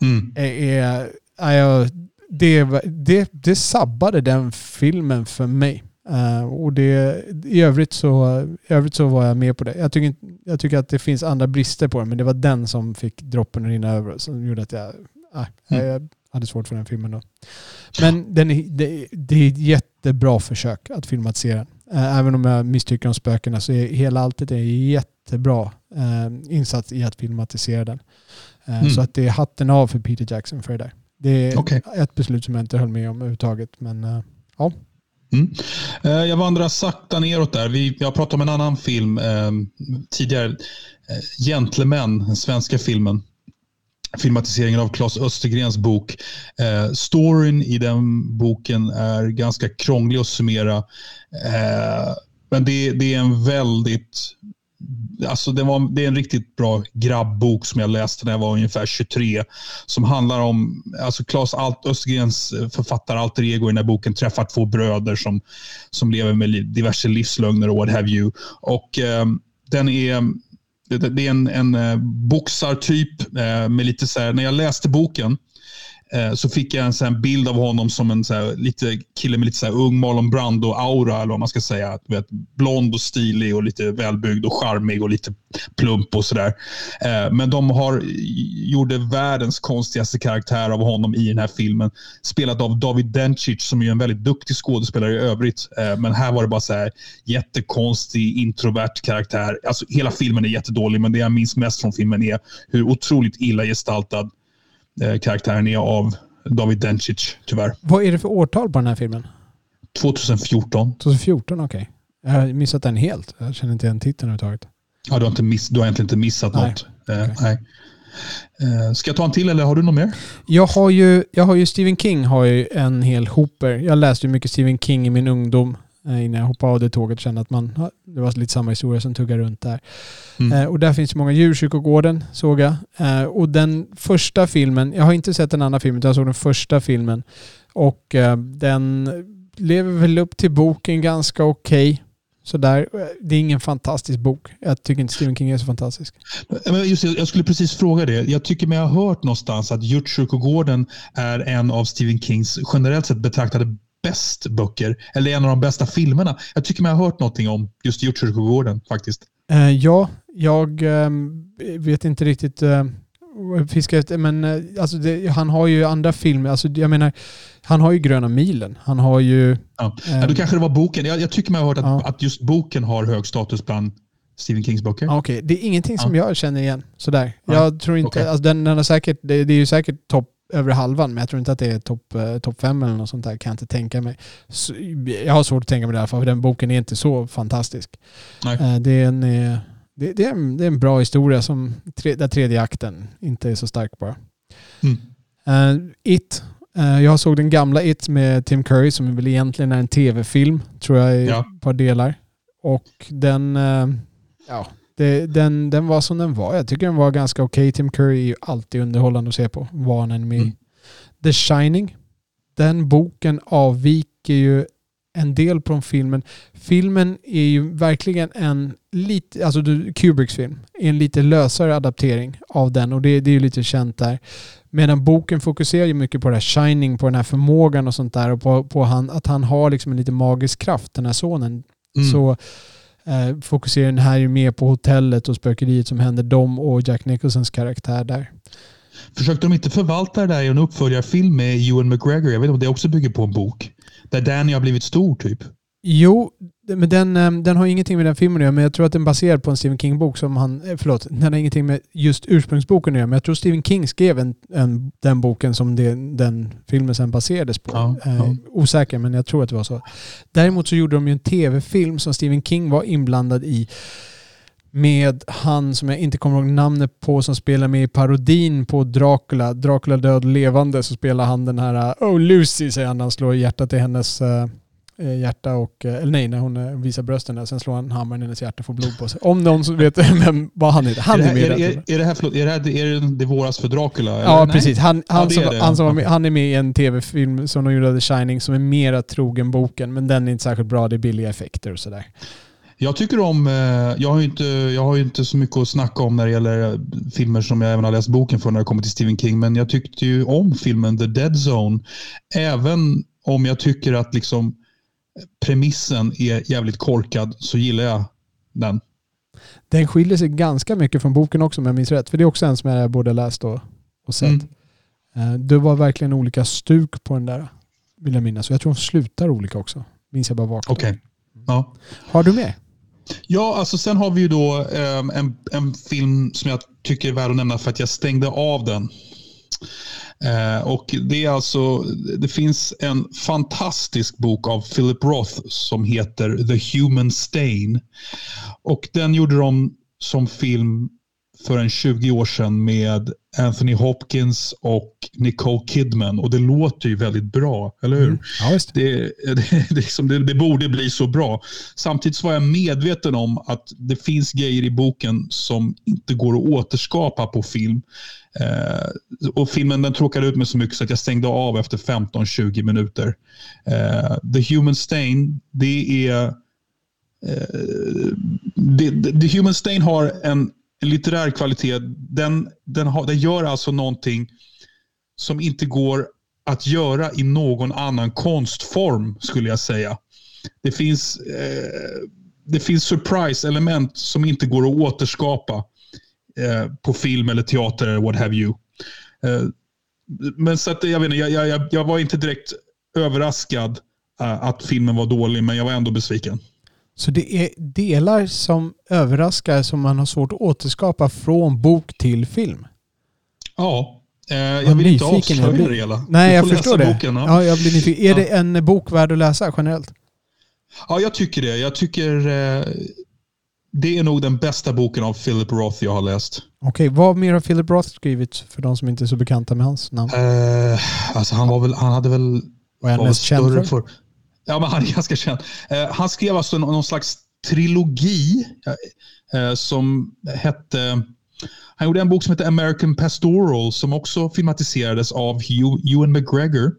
Mm. Är, är, är jag, det, det, det sabbade den filmen för mig. Eh, och det, i, övrigt så, I övrigt så var jag med på det. Jag tycker, inte- jag tycker att det finns andra brister på den, men det var den som fick droppen att rinna över som gjorde att jag, äh, Mm. jag hade svårt för den filmen då. Men den är, det, det är ett jättebra försök att filmatisera den. Eh, Även om jag misstycker om spökena så är hela alltet en jättebra eh, insats i att filmatisera den. Mm. Så att det är hatten av för Peter Jackson för det där. Det är Okej. ett beslut som jag inte höll med om överhuvudtaget. Men eh, Mm. Eh, Jag vandrar sakta neråt där. Vi, jag pratade om en annan film eh, tidigare. Eh, Gentlemen, den svenska filmen. Filmatiseringen av Claes Östergrens bok. Eh, storyn i den boken är ganska krånglig att summera. Eh, men det, det är en väldigt... Alltså det, var, det är en riktigt bra grabbbok som jag läste när jag var ungefär 23. Som handlar om, alltså Claes Alt- Östergrens eh, författare alter ego i den här boken träffar två bröder som, som lever med diverse livslögner och what have you. Och eh, den är, det, det är en, en eh, boxartyp eh, med lite så här, när jag läste boken Eh, så fick jag en sån bild av honom som en så lite kille med lite så ung Marlon Brando-aura, eller vad man ska säga. Vet, blond och stilig och lite välbyggd och charmig och lite plump och sådär. Eh, men de har gjorde världens konstigaste karaktär av honom i den här filmen. Spelat av David Dencic som är en väldigt duktig skådespelare i övrigt. Eh, men här var det bara så här jättekonstig, introvert karaktär. Alltså hela filmen är jättedålig, men det jag minns mest från filmen är hur otroligt illa gestaltad karaktären är av David Dencic, tyvärr. vad är det för årtal på den här filmen? 2014. 2014, okej. Jag har missat den helt. Jag känner inte igen titeln överhuvudtaget. Ja, du, har inte miss, du har egentligen inte missat Nej. något. Eh, nej. Eh, ska jag ta en till eller har du något mer? Jag har ju, jag har ju Stephen King har ju en hel hoper. Jag läste ju mycket Stephen King i min ungdom eh, innan jag hoppade av det tåget och kände att man, det var lite samma historia som tuggar runt där. Mm. Eh, och där finns många djurkyrkogården såg jag. Eh, och den första filmen, jag har inte sett den andra filmen utan jag såg den första filmen. Och eh, den lever väl upp till boken ganska okej. Sådär. Det är ingen fantastisk bok. Jag tycker inte Stephen King är så fantastisk. Just, det, jag skulle precis fråga det. Jag tycker mig ha hört någonstans att Djurkyrkogården är en av Stephen Kings generellt sett betraktade bäst böcker. Eller en av de bästa filmerna. Jag tycker mig ha hört någonting om just Djurkyrkogården faktiskt. Eh, ja, jag ehm, vet inte riktigt uh, fiska efter, men eh, alltså det, han har ju andra filmer. Alltså, jag menar, han har ju Gröna milen. Han har ju... Ja. ehm, Ja, då kanske det var boken. Jag, jag tycker mig ha hört att, Ja. att just boken har hög status bland Stephen Kings böcker. Ja, Okej, det är ingenting som jag känner igen. Sådär. Nej, Jag tror inte, okej. alltså den, den har säkert, det, det är ju säkert topp över halvan, men jag tror inte att det är topp eh, top fem eller något sånt där, kan jag inte tänka mig. Så, jag har svårt att tänka mig det fall, för den boken är inte så fantastisk. Eh, det, är en, eh, det, det, är en, det är en bra historia som, tre, där tredje akten inte är så stark bara. Mm. Eh, It. Jag såg den gamla It med Tim Curry som väl egentligen är en tv-film, tror jag, i Ja. ett par delar. Och den, ja, det, den, den var som den var. Jag tycker den var ganska okej. Tim Curry är ju alltid underhållande att se på, är med. Mm. The Shining. Den boken avviker ju en del från filmen. Filmen är ju verkligen en lite, alltså Kubricks film, är en lite lösare adaptering av den och det, det är ju lite känt där. Medan boken fokuserar ju mycket på det här shining, på den här förmågan och sånt där och på, på han, att han har liksom en lite magisk kraft, den här sonen. Mm. Så eh, fokuserar den här ju mer på hotellet och spökeriet som händer dem och Jack Nicholsons karaktär där. Försökte de inte förvalta det där i en uppföljarfilm med Ewan McGregor? Jag vet inte om det också bygger på en bok. Där Danny har blivit stor typ. Jo, men den, eh, den har ingenting med den filmen att göra, men jag tror att den är baserad på en Stephen King-bok som han... eh, Förlåt, den har ingenting med just ursprungsboken att göra, men jag tror Stephen King skrev en, en, den boken som det, den filmen sen baserades på. Ja, Eh, ja. Osäker, men jag tror att det var så. Däremot så gjorde de ju en tv-film som Stephen King var inblandad i med han som jag inte kommer ihåg namnet på som spelar med i parodin på Dracula. Dracula död levande så spelar han den här Oh Lucy säger han han slår hjärtat i hennes uh, hjärta och, eller nej, när hon visar brösten där. Sen slår han hammaren i hennes hjärta och får blod på sig. Om någon vet vem, vad han heter. Han är, är, med är, är, är, det här, förlåt, är det här är det, det våras för Dracula? Eller? Ja, nej? precis. Han, han, ja, som, är han, som var med, han är med i en tv-film som de gjorde, The Shining, som är mera trogen boken. Men den är inte särskilt bra. Det är billiga effekter och sådär. Jag tycker om, jag har, ju inte, jag har inte så mycket att snacka om när det gäller filmer som jag även har läst boken för när det kommer till Stephen King. Men jag tyckte ju om filmen The Dead Zone. Även om jag tycker att liksom premissen är jävligt korkad så gillar jag den. Den skiljer sig ganska mycket från boken också om jag minns rätt. För det är också en som jag både läst och, och sett. Mm. Det var verkligen olika stuk på den där, vill jag minnas. Och jag tror de slutar olika också. Minns jag bara vagt. Okej. Okay. Ja. Har du med? Ja, alltså sen har vi ju då um, en, en film som jag tycker är värd att nämna för att jag stängde av den. Eh, och det är alltså, det finns en fantastisk bok av Philip Roth som heter The Human Stain. Och den gjorde de som film för en 20 år sedan med Anthony Hopkins och Nicole Kidman. Och det låter ju väldigt bra, eller hur? Mm. Ja, det, det, det, liksom, det, det, borde bli så bra. Samtidigt var jag medveten om att det finns grejer i boken som inte går att återskapa på film. Eh, och filmen den tråkade ut mig så mycket så att jag stängde av efter 15-20 minuter. Eh, The Human Stain, det är... Eh, The Human Stain har en en litterär kvalitet, den, den, har, den gör alltså någonting som inte går att göra i någon annan konstform, skulle jag säga. Det finns, eh, det finns surprise-element som inte går att återskapa eh, på film eller teater eller what have you. Eh, men så att, jag, vet inte, jag, jag, jag var inte direkt överraskad eh, att filmen var dålig, men jag var ändå besviken. Så det är delar som överraskar som man har svårt att återskapa från bok till film? Ja. Eh, jag vill inte avslöja det hela. Nej, jag förstår det. Boken, ja. ja. jag blir nyfiken. Är ja. det en bok värd att läsa generellt? Ja, jag tycker det. Jag tycker eh, det är nog den bästa boken av Philip Roth jag har läst. Okej, vad mer har Philip Roth skrivit för de som inte är så bekanta med hans namn? Eh, alltså han, var väl, han hade väl... Vad är han mest känd för? för? Ja, men han är ganska känd. Eh, han skrev alltså någon slags trilogi eh, eh, som hette... Han gjorde en bok som hette American Pastoral som också filmatiserades av Ewan McGregor.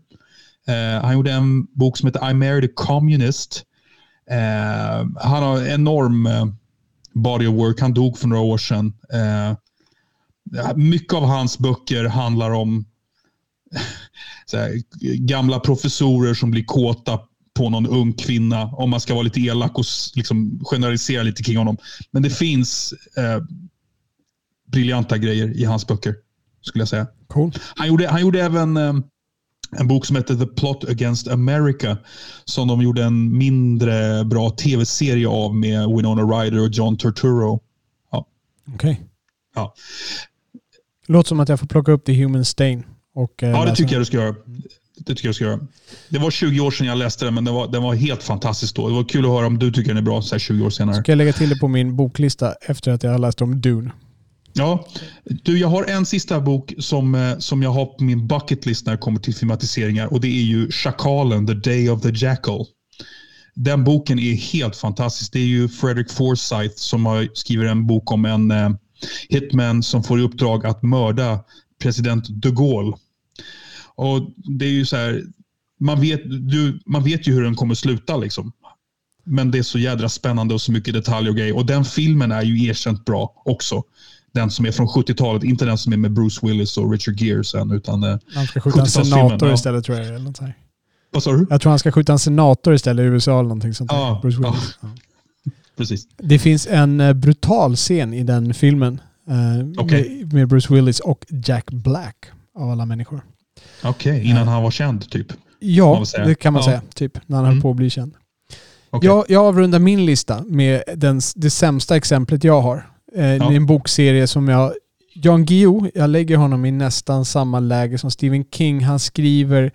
Han gjorde en bok som hette I married a communist. Han har enorm body of work. Han dog för några år sedan. Mycket av hans böcker handlar om här, gamla professorer som blir kåta på någon ung kvinna om man ska vara lite elak och liksom generalisera lite kring honom. Men det finns eh, briljanta grejer i hans böcker, skulle jag säga. Cool. Han, gjorde, han gjorde även eh, en bok som heter The Plot Against America som de gjorde en mindre bra tv-serie av med Winona Ryder och John Turturro. Ja. Okej. Okay. Ja. Låter som att jag får plocka upp The Human Stain. Och, eh, ja, det tycker jag du ska göra. Det tycker jag ska göra. Det var 20 år sedan jag läste den, men den var, den var helt fantastisk då. Det var kul att höra om du tycker den är bra så här 20 år senare. Ska jag lägga till det på min boklista efter att jag har läst om Dune? Ja. Du, jag har en sista bok som, eh, som jag har på min bucket list när det kommer till filmatiseringar och det är ju Schakalen, The Day of the Jackal. Den boken är helt fantastisk. Det är ju Frederick Forsyth som har skrivit en bok om en eh, hitman som får i uppdrag att mörda president de Gaulle. Och det är ju så här, man vet, du, man vet ju hur den kommer sluta liksom. Men det är så jädra spännande och så mycket detaljer och grejer. Och den filmen är ju erkänt bra också. Den som är från 70-talet, inte den som är med Bruce Willis och Richard Gere sen. Utan, eh, han ska skjuta en senator istället tror jag. Eller något här. Vad sa du? Jag tror han ska skjuta en senator istället i USA eller någonting sånt. Ja, Bruce Willis. Ja. Precis. Det finns en eh, brutal scen i den filmen. Eh, okay. med, med Bruce Willis och Jack Black av alla människor. Okej, okay, innan han var känd typ? Ja, det kan man ja. säga. Typ, när han mm. höll på att bli känd. Okay. Jag, jag avrundar min lista med den, det sämsta exemplet jag har. Eh, ja. Det är en bokserie som jag... Jan Guillou, jag lägger honom i nästan samma läge som Stephen King. Han skriver,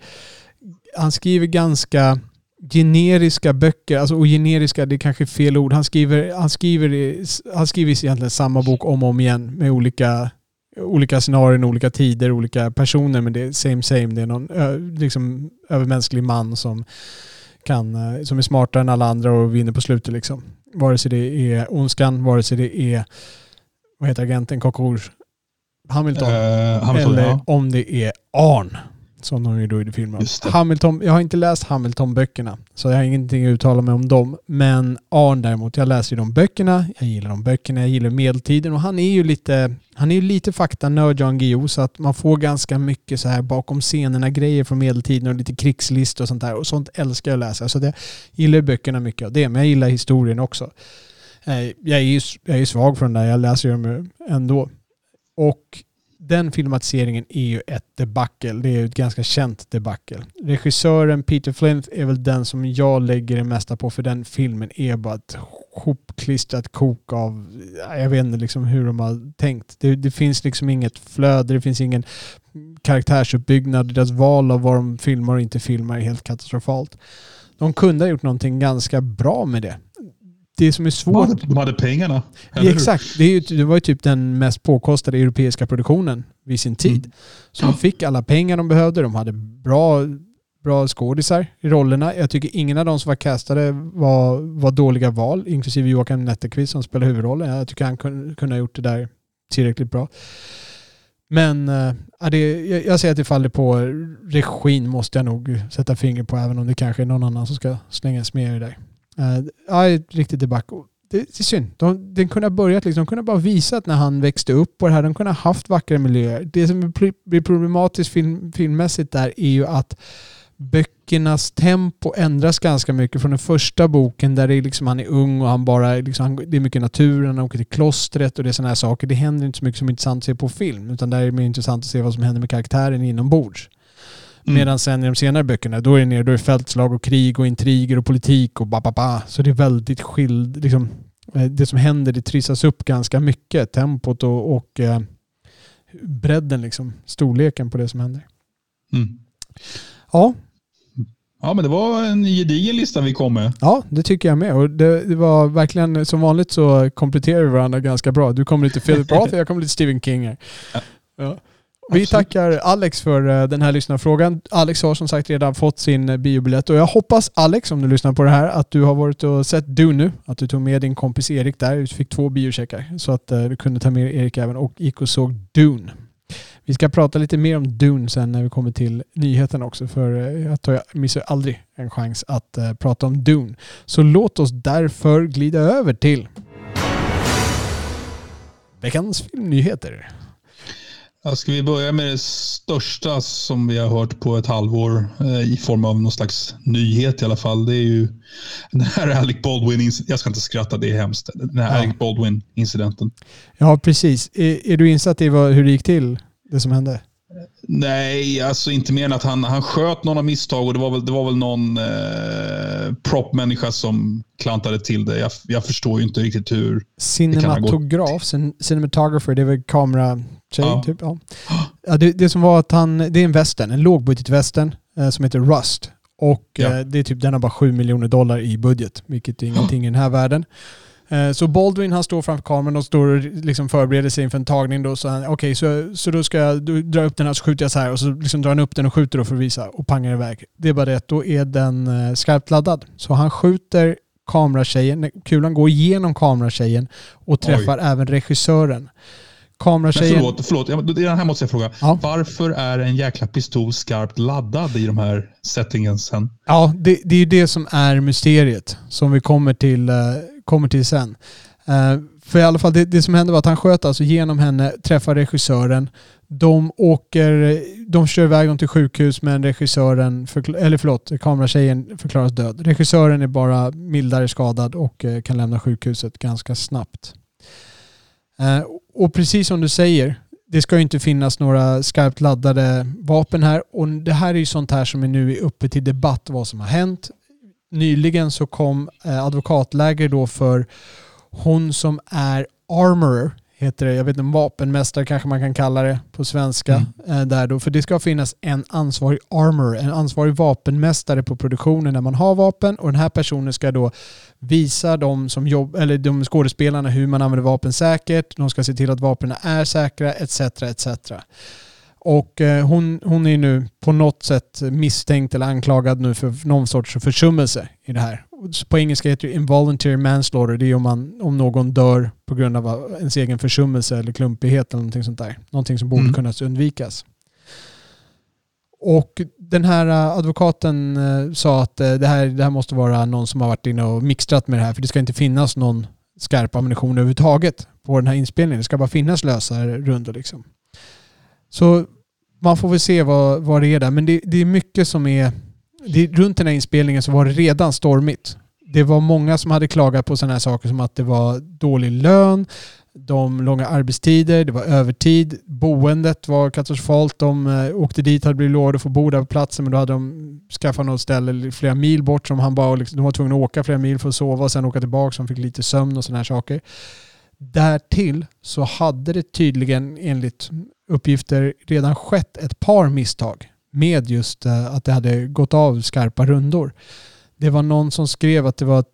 han skriver ganska generiska böcker, alltså, och generiska det är kanske är fel ord. Han skriver, han skriver, han skriver egentligen samma bok om och om igen med olika, olika scenarion, olika tider, olika personer men det är same same. Det är någon liksom, övermänsklig man som, kan, eh, som är smartare än alla andra och vinner på slutet. Liksom. Vare sig det är Ondskan, vare sig det är vad heter agenten, Coq Hamilton. Eh, Hamilton, Eller ja. om det är Arn. Som de då i filmen. Hamilton, jag har inte läst Hamilton-böckerna. Så jag har ingenting att uttala mig om dem. Men Arn däremot, jag läser ju de böckerna. Jag gillar de böckerna, jag gillar medeltiden. Och han är ju lite, han är ju lite faktanörd Jan Guillou. Så att man får ganska mycket så här bakom scenerna grejer från medeltiden och lite krigslistor och sånt där. Och sånt älskar jag att läsa. Så det, jag gillar böckerna mycket av det. Men jag gillar historien också. Eh, Jag är ju jag är ju svag för den där. Jag läser ju dem ändå. Och den filmatiseringen är ju ett debacle. Det är ju ett ganska känt debacle. Regissören Peter Flint är väl den som jag lägger det mesta på för den filmen är bara ett hopklistrat kok av, jag vet inte liksom hur de har tänkt. Det, det finns liksom inget flöde, det finns ingen karaktärsuppbyggnad. Deras val av vad de filmar och inte filmar är helt katastrofalt. De kunde ha gjort någonting ganska bra med det. Det som är De svårt... hade, de hade pengarna. Ja, exakt. Det, ju, det var ju typ den mest påkostade europeiska produktionen vid sin tid. Mm. Så de fick alla pengar de behövde. De hade bra, bra skådisar i rollerna. Jag tycker ingen av de som var castade var, var dåliga val, inklusive Joakim Netterqvist som spelar huvudrollen. Jag tycker han kunde, kunde ha gjort det där tillräckligt bra. Men äh, det, jag, jag säger att det faller på regin måste jag nog sätta finger på även om det kanske är någon annan som ska slängas med i det där. Eh, ja, ett riktigt debacle. Det, är synd. De, den kunde ha börjat liksom, de kunde bara visat när han växte upp på det här. De kunde ha haft vackra miljöer. Det som blir problematiskt film, filmmässigt där är ju att böckernas tempo ändras ganska mycket från den första boken där det är liksom, han är ung och han bara, liksom, han, det är mycket naturen, han åker till klostret och det är sådana här saker. Det händer inte så mycket som är intressant att se på film utan där är det mer intressant att se vad som händer med karaktären inombords. Mm. Medan sen i de senare böckerna, då är det ner, då är det fältslag och krig och intriger och politik och ba, ba, ba. Så det är väldigt skild, liksom, eh, det som händer det trissas upp ganska mycket, tempot och, och eh, bredden liksom, storleken på det som händer. Mm. Ja, Ja, men det var en gedigen lista vi kom med. ja, det tycker jag med. Och det, det var verkligen, som vanligt så kompletterar vi varandra ganska bra. Du kommer lite Philip Roth, jag kommer lite Stephen King här. Ja. Vi Absolut. tackar Alex för eh, den här lyssnarfrågan. Alex har som sagt redan fått sin eh, biobiljett och jag hoppas Alex, om du lyssnar på det här, att du har varit och sett Dune nu. Att du tog med din kompis Erik där. Du fick två biocheckar så att eh, du kunde ta med Erik även och gick och såg Dune. Vi ska prata lite mer om Dune sen när vi kommer till nyheterna också för jag, tar, jag missar aldrig en chans att eh, prata om Dune. Så låt oss därför glida över till veckans filmnyheter. Ja, ska vi börja med det största som vi har hört på ett halvår eh, i form av någon slags nyhet i alla fall. Det är ju den här Alec Baldwin, jag ska inte skratta, det är hemskt. Den här Ja. Alec Baldwin-incidenten. Ja, precis. Är, är du insatt i vad, hur det gick till, det som hände? Nej, alltså inte mer än att han, han sköt någon av misstag och det var väl, det var väl någon eh, propmänniska som klantade till det. Jag, jag förstår ju inte riktigt hur. kan ha gått. Cinematograf, cin cinematographer, det är väl kamera tjej Ja. typ. Ja. Ja, det, det som var att han, det är en western, en lågbudgetwestern eh, som heter Rust. Och Ja. eh, det är typ, den har bara 7 miljoner dollar i budget, vilket är ingenting i den här världen. Eh, Så Baldwin han står framför kameran och står och liksom förbereder sig inför en tagning. Då, så han, okej, så, så då ska jag dra upp den här så skjuter jag så här och så liksom drar han upp den och skjuter då för att visa och pangar iväg. Det är bara det att då är den eh, skarpt laddad. Så han skjuter kameratjejen, kulan går igenom kameratjejen och träffar även regissören. Men Kameratjejen... förlåt, förlåt. Det här måste jag fråga. Ja. Varför är en jäkla pistol skarpt laddad i de här settingen sen? Ja, det, det är ju det som är mysteriet som vi kommer till, eh, kommer till sen. Eh, för i alla fall, det, det som hände var att han sköt alltså genom henne, träffar regissören. De åker, de kör iväg dem till sjukhus men regissören, förkla- eller förlåt, kameratjejen förklaras död. Regissören är bara mildare skadad och eh, kan lämna sjukhuset ganska snabbt. Och precis som du säger, det ska ju inte finnas några skarpt laddade vapen här och det här är ju sånt här som är nu uppe till debatt vad som har hänt. Nyligen så kom eh, advokatläger då för hon som är armorer, heter det, jag vet inte, vapenmästare kanske man kan kalla det på svenska. Mm. Eh, där då, för det ska finnas en ansvarig armor, en ansvarig vapenmästare på produktionen när man har vapen och den här personen ska då visa de, som jobb, eller de skådespelarna hur man använder vapen säkert, de ska se till att vapnen är säkra etc. etc. Och eh, hon, hon är nu på något sätt misstänkt eller anklagad nu för någon sorts försummelse i det här. På engelska heter det involuntary manslaughter. Det är om, man, om någon dör på grund av ens egen försummelse eller klumpighet eller någonting sånt där. Någonting som borde Mm. kunna undvikas. Och den här eh, advokaten eh, sa att eh, det här, det här måste vara någon som har varit inne och mixtrat med det här för det ska inte finnas någon skarp ammunition överhuvudtaget på den här inspelningen. Det ska bara finnas lösa rundor liksom. Så man får väl se vad, vad det är där. Men det, det är mycket som är... Det, runt den här inspelningen så var det redan stormigt. Det var många som hade klagat på sådana här saker som att det var dålig lön, de långa arbetstider, det var övertid, boendet var katastrofalt. De eh, åkte dit, hade blivit lovade att få bo där på platsen men då hade de skaffat något ställe flera mil bort som han bara, liksom, de var tvungna att åka flera mil för att sova och sen åka tillbaka så de fick lite sömn och sådana här saker. Därtill så hade det tydligen enligt uppgifter redan skett ett par misstag med just eh, att det hade gått av skarpa rundor. Det var någon som skrev att det var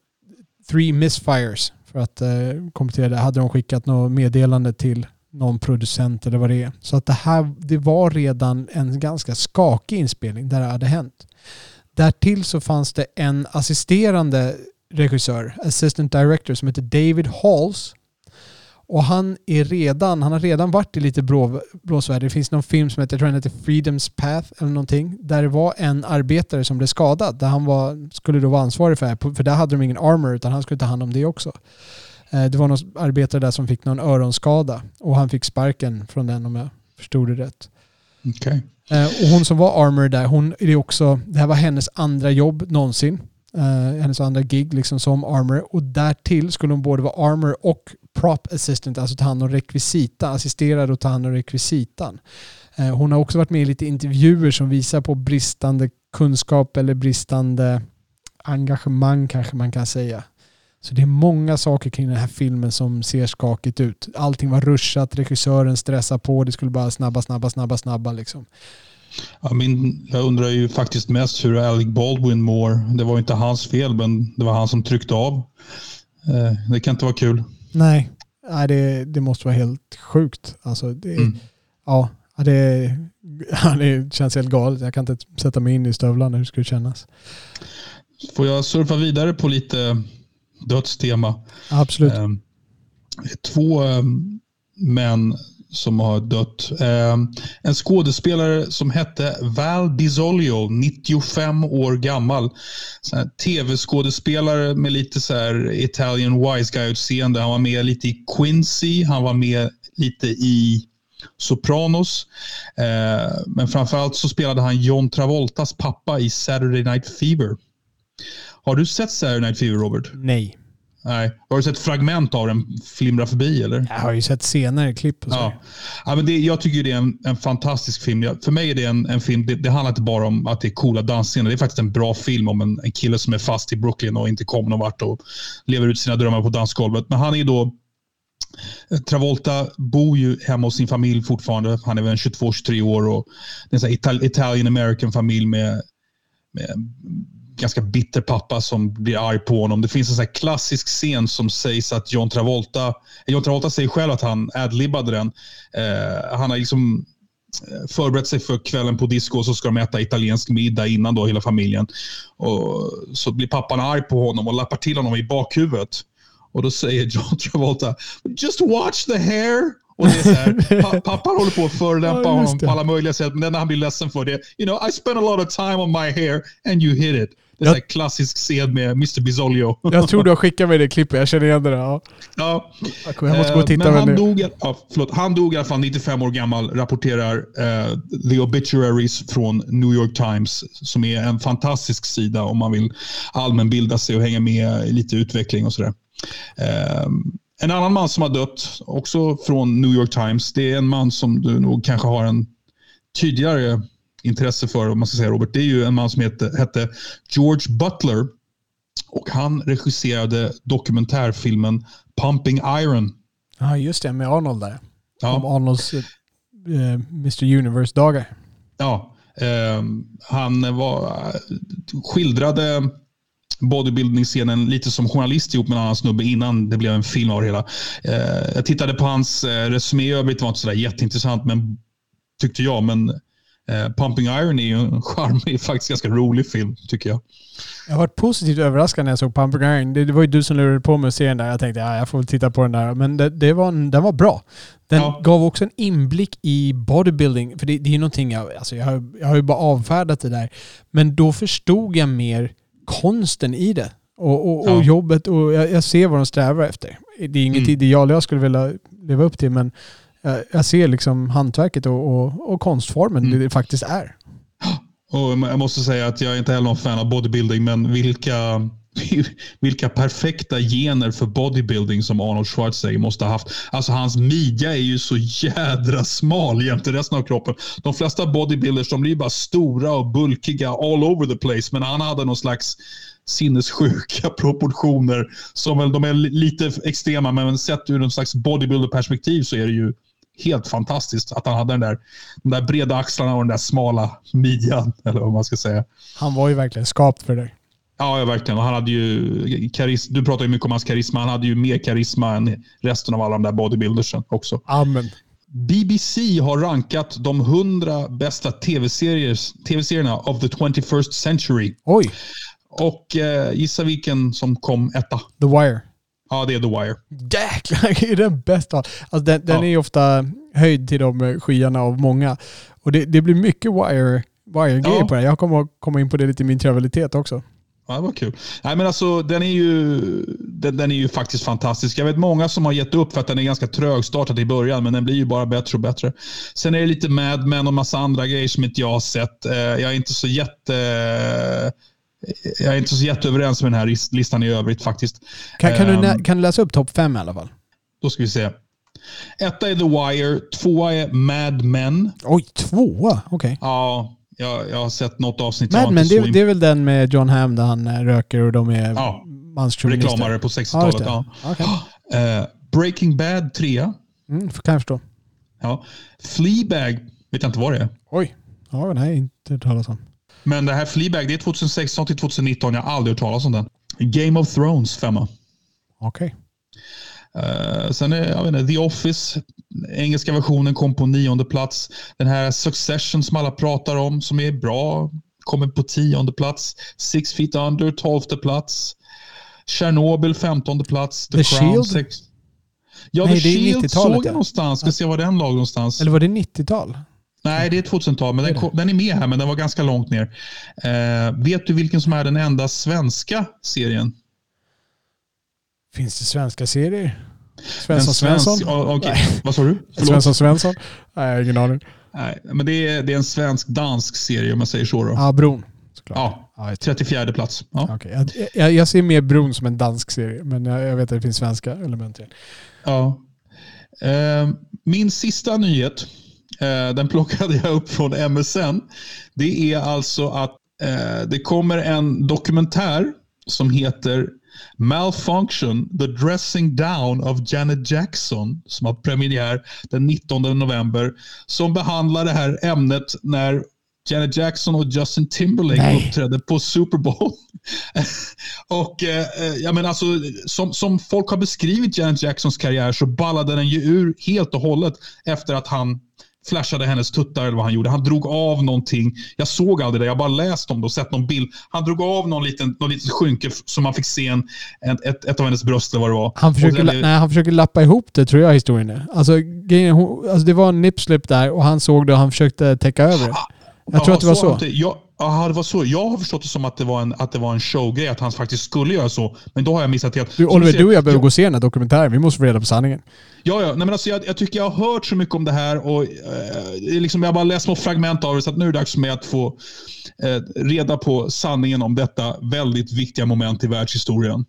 three misfires för att eh, kommentera komplettera det. Hade de skickat något meddelande till någon producent eller vad det är. Så att det här det var redan en ganska skakig inspelning där det hade hänt. Därtill så fanns det en assisterande regissör, assistant director, som heter David Halls. Och han är redan, han har redan varit i lite blå, blåsväder. Det finns någon film som heter, jag tror den heter Freedom's Path eller någonting. Där det var en arbetare som blev skadad. Där han var, skulle då vara ansvarig för det här. För där hade de ingen armor utan han skulle ta hand om det också. Eh, Det var någon arbetare där som fick någon öronskada. Och han fick sparken från den om jag förstod det rätt. Okej. Eh, Och hon som var armor där, hon är också, det här var hennes andra jobb någonsin. Eh, hennes andra gig liksom som armor. Och därtill skulle hon både vara armor och prop assistant, alltså ta hand om rekvisita, assisterade och ta hand om rekvisitan. Eh, hon har också varit med i lite intervjuer som visar på bristande kunskap eller bristande engagemang kanske man kan säga. Så det är många saker kring den här filmen som ser skakigt ut. Allting var ruschat, regissören stressar på, det skulle bara snabba, snabba, snabba, snabba liksom. Ja, min, jag undrar ju faktiskt mest hur Alec Baldwin mår. Det var inte hans fel, men det var han som tryckte av. Eh, det kan inte vara kul. Nej, Nej det, det måste vara helt sjukt. Alltså det, Mm. ja, det, ja, det känns helt galet. Jag kan inte sätta mig in i stövlarna. Hur skulle det kännas? Får jag surfa vidare på lite dödstema? Absolut. Eh, två eh, män som har dött. Eh, en skådespelare som hette Val DiZolio, 95 år gammal. Tv-skådespelare med lite så här Italian wise guy-utseende. Han var med lite i Quincy, han var med lite i Sopranos. Eh, men framförallt så spelade han John Travoltas pappa i Saturday Night Fever. Har du sett Saturday Night Fever, Robert? Nej. Nej. Har du sett fragment av den flimra förbi, eller? Jag har ju sett senare klipp och så. Ja. Ja, men det, jag tycker det är en, en fantastisk film. Jag, för mig är det en, en film, det, det handlar inte bara om att det är coola dansscener. Det är faktiskt en bra film om en, en kille som är fast i Brooklyn och inte kommer någon vart och lever ut sina drömmar på dansgolvet. Men han är då Travolta bor ju hemma hos sin familj fortfarande. Han är väl 22-23 år och det är en Italian American familj med, med ganska bitter pappa som blir arg på honom. Det finns en sån här klassisk scen som sägs att John Travolta, John Travolta säger själv att han adlibbade den. Eh, han har liksom eh, förberett sig för kvällen på disco och så ska de äta italiensk middag innan då hela familjen. Och så blir pappan arg på honom och lappar till honom i bakhuvudet. Och då säger John Travolta, just watch the hair. Och det är så här, pa pappan håller på att förolämpa Ja, honom på alla möjliga sätt, men enda han blir ledsen för det you know, I spent a lot of time on my hair and you hit it. Det är här klassisk scen med Mr. Bisolio. Jag tror du har skikkat mig det klippet. Jag känner igen det där. Ja. ja. Jag måste gå och titta Eh, men på han dog, ja, förlåt, han dog i alla fall 95 år gammal, rapporterar eh, The Obituaries från New York Times, som är en fantastisk sida om man vill allmänbilda sig och hänga med i lite utveckling och sådär. Eh, en annan man som har dött, också från New York Times, det är en man som du nog kanske har en tydligare intresse för, om man ska säga Robert. Det är ju en man som hette, hette George Butler och han regisserade dokumentärfilmen Pumping Iron. Ja, just det. Med Arnold där. Om Ja, Arnolds eh, Mr Universe-dagar. ja. Ehm, han var, skildrade bodybuilding-scenen lite som journalist ihop med en annan snubbe innan det blev en film av det hela. Eh, jag tittade på hans eh, resumé i övrigt. Det var inte sådär jätteintressant, men tyckte jag. Men eh, Pumping Iron är ju en charmig, faktiskt ganska rolig film, tycker jag. Jag var positivt överraskad när jag såg Pumping Iron. Det, det var ju du som lurade på mig att se den där. Jag tänkte ja, jag får väl titta på den där. Men det, det var en, den var bra. Den Ja. gav också en inblick i bodybuilding. För det, det är ju någonting jag... Alltså jag, har, jag har ju bara avfärdat det där. Men då förstod jag mer konsten i det. Och, och, och Ja. jobbet och jag, jag ser vad de strävar efter. Det är inget Mm. ideal jag skulle vilja leva upp till men jag, jag ser liksom hantverket och, och, och konstformen Mm. det faktiskt är. Och jag måste säga att jag är inte heller någon fan av bodybuilding, men vilka, vilka perfekta gener för bodybuilding som Arnold Schwarzenegger måste ha haft. Alltså hans midja är ju så jädra smal jämte resten av kroppen. De flesta bodybuilders de blir bara stora och bulkiga all over the place, men han hade någon slags sinnessjuka proportioner som väl de är lite extrema, men sett ur en slags bodybuilder-perspektiv så är det ju helt fantastiskt att han hade den där, de där breda axlarna och den där smala midjan, eller vad man ska säga. Han var ju verkligen skapt för det. Ja, ja, verkligen. Och han hade ju karis du pratar ju mycket om hans karisma. Han hade ju mer karisma än resten av alla de där bodybuildersen också. Amen. BBC har rankat de 100 bästa tv-serier- tv-serierna of the 21st century. Oj, Och eh, gissa vilken som kom etta? The Wire. Ja, det är The Wire. Jäklar, är den bästa. Alltså den, den Ja. är ju ofta höjd till de skyarna av många. Och det, det blir mycket Wire, Wire-grejer Ja. på det. Jag kommer att komma in på det lite i min trivialitet också. Ja, det var kul. Nej, men alltså, den, är ju, den, den är ju faktiskt fantastisk. Jag vet många som har gett upp för att den är ganska trögstartad i början, men den blir ju bara bättre och bättre. Sen är det lite Mad Men och massa andra grejer som inte jag har sett. Eh, Jag är inte så jätte... Jag är inte så jätteöverens med den här lis- listan i övrigt faktiskt. Kan, kan, du, Ehm, kan du läsa upp topp fem i alla fall? Då ska vi se. Etta är The Wire, tvåa är Mad Men. Oj, tvåa? Okej. Ja, jag, jag har sett något avsnitt. Mad Men, det, det är väl den med John Hamm där han eh, röker och de är Ja, manschauvinister? reklamare på Ja, just 60-talet. det. Ja, Okej. Eh, Breaking Bad 3. Mm, kan jag förstå. Ja. Fleabag vet jag inte vad det är. Oj. Ja, den har jag inte hört talas om. Men det här Fleabag det är 2016 till 2019. Jag har aldrig hört talas om den. Game of Thrones femma. Okej. Eh, sen är jag vet inte, The Office. Engelska versionen kom på nionde plats. Den här Succession som alla pratar om som är bra kommer på tionde plats. Six Feet Under tolfte plats. Chernobyl femtonde plats. The Shield? sex... Ja, Nej, The Shield 90-talet, såg ja. jag någonstans. Ska se var den lag någonstans. Eller var det 90-tal? Nej, det är 2000-tal, men Det är den, kom, den är med här, men den var ganska långt ner. Eh, vet du vilken som är den enda svenska serien? Finns det svenska serier? En Svensson svensk- Svensson? okej. Nej. Vad sa du? Förlåt. Svensson Svensson? Nej, jag har ingen aning. Nej, men det är, det är en svensk-dansk serie om jag säger så. Då. Ja, Bron. Såklart. Ja, Ja, jag 34 plats. Ja. Okej, Jag, jag, jag ser mer Bron som en dansk serie, men jag, jag vet att det finns svenska element i. Ja. Eh, min sista nyhet, eh, den plockade jag upp från MSN. Det är alltså att eh, det kommer en dokumentär som heter Malfunction, The Dressing Down of Janet Jackson som har premiär den 19 november. Som behandlar det här ämnet när Janet Jackson och Justin Timberlake Nej. uppträdde på Super Bowl. och eh, eh, jag menar alltså, som, som folk har beskrivit Janet Jacksons karriär så ballade den ju ur helt och hållet efter att han flashade hennes tuttar eller vad han gjorde. Han drog av någonting. Jag såg aldrig det. Jag bara läst om det och sett någon bild. Han drog av någon liten, någon liten skynke så man fick se en, ett, ett, av hennes bröst eller vad det var. Han försöker, la, nej, han försöker lappa ihop det, tror jag historien är. Alltså, grejen är, hon, alltså det var en nipslip där och han såg det och han försökte täcka över det. Jag tror Ja, att det var har så. inte- Jag, aha, det var så. Jag har förstått det som att det var en, att det var en showgrej, att han faktiskt skulle göra så. Men då har jag missat helt. Du, Så Oliver, ser- du och jag behöver gå och se den här dokumentären. Vi måste få reda på sanningen. Ja, ja. Nej, men alltså, jag, jag tycker jag har hört så mycket om det här och eh, liksom, jag har bara läst små fragment av det så att nu är det dags för mig att få eh, reda på sanningen om detta väldigt viktiga moment i världshistorien.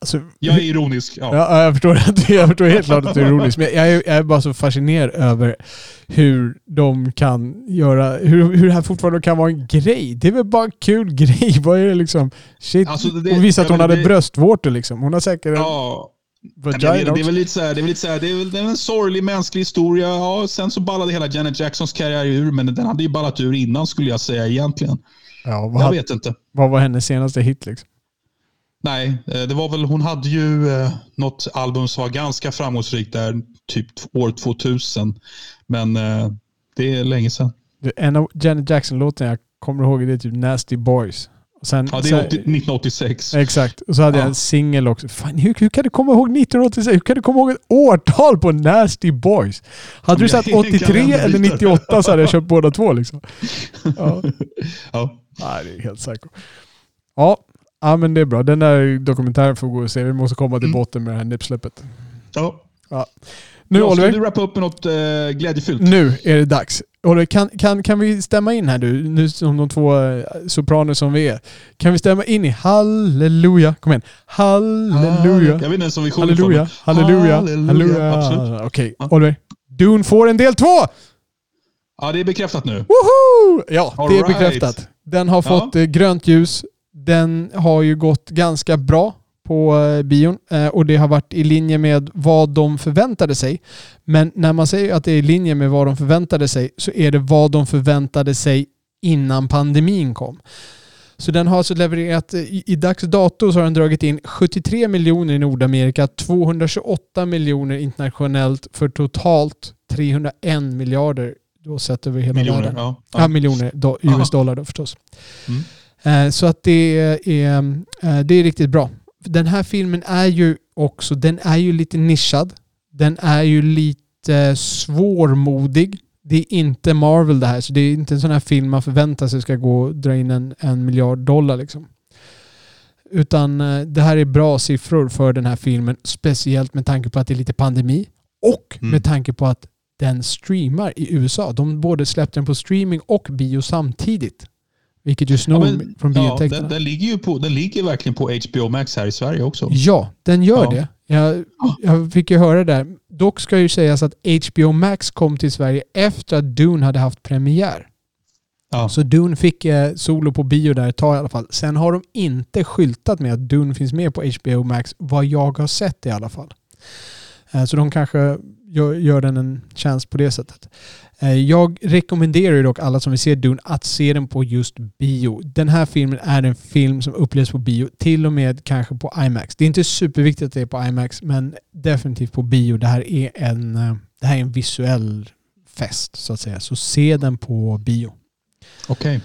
Alltså, Jag är ironisk. Ja. Ja, jag förstår, att- jag förstår helt klart att du är ironisk. Men jag är, jag är bara så fascinerad över hur de kan göra, hur, hur det här fortfarande kan vara en grej. Det är väl bara en kul grej. Vad är det liksom? Shit. Alltså, det- hon visade att hon hade det- bröstvårtor liksom. Hon har säkert... Ja, det, är, det är väl lite så här, det är väl lite så här, det är, väl, det är en sorglig mänsklig historia. Ja, sen så ballade hela Janet Jacksons karriär ur, men den hade ju ballat ur innan skulle jag säga egentligen. Ja, vad, jag vet inte. Vad var hennes senaste hit liksom? Nej, eh, det var väl, hon hade ju eh, något album som var ganska framgångsrikt där, typ år 2000. Men eh, det är länge sedan. En av Janet Jackson-låten jag kommer ihåg det är typ Nasty Boys. Sen, ja, det är 80, 1986. Exakt. Och så hade ja. jag en singel också. Fan, hur, hur, kan du komma ihåg 1986? Hur kan du komma ihåg ett årtal på Nasty Boys? Hade du sagt 83 eller 98 så hade jag köpt båda två liksom. Ja. ja. Nej, det är helt säkert. Ja. Ja, men det är bra. Den där dokumentären får gå och se. Vi måste komma till mm. botten med det här nippsläppet. Ja. ja. Nu, Bra, Oliver. Ska du rappa upp med något uh, glädjefyllt? Nu är det dags. Oliver, kan, kan, kan vi stämma in här nu, nu som de två uh, sopraner som vi är. Kan vi stämma in i halleluja? Kom igen. Halleluja. Ah, jag vet inte ens om vi sjunger halleluja. För halleluja. Halleluja. Halleluja. Absolut. Okej, okay. Oliver. Dune får en del två! Ja, det är bekräftat nu. Woho! Ja, All det är right. bekräftat. Den har fått ja. Eh, grönt ljus. Den har ju gått ganska bra på eh, bion eh, och det har varit i linje med vad de förväntade sig. Men när man säger att det är i linje med vad de förväntade sig så är det vad de förväntade sig innan pandemin kom. Så den har alltså levererat, i, i dags dato så har den dragit in 73 miljoner i Nordamerika, 228 miljoner internationellt för totalt 301 miljarder då sett över hela miljoner, världen. Ja, ja. ja miljoner do, US dollar då förstås. Mm. Eh, så att det är, det är riktigt bra den här filmen är ju också, den är ju lite nischad. Den är ju lite svårmodig. Det är inte Marvel det här, så det är inte en sån här film man förväntar sig ska gå och dra in en, en miljard dollar liksom. Utan eh, det här är bra siffror för den här filmen, speciellt med tanke på att det är lite pandemi och mm. med tanke på att den streamar i USA. De både släppte den på streaming och bio samtidigt. Vilket ju snor ja, från biointäkterna. Ja, den, den, ligger ju på, den ligger verkligen på HBO Max här i Sverige också. Ja, den gör ja. det. Jag, jag fick ju höra det där. Dock ska ju sägas att HBO Max kom till Sverige efter att Dune hade haft premiär. Ja. Så Dune fick eh, solo på bio där ett tag i alla fall. Sen har de inte skyltat med att Dune finns med på HBO Max, vad jag har sett i alla fall. Eh, så de kanske gör, gör den en tjänst på det sättet. Eh, jag rekommenderar dock alla som vill se Dune att se den på just bio. Den här filmen är en film som upplevs på bio, till och med kanske på IMAX. Det är inte superviktigt att det är på IMAX, men definitivt på bio. Det här är en, eh, det här är en visuell fest så att säga. Så se den på bio. Okej. Okay.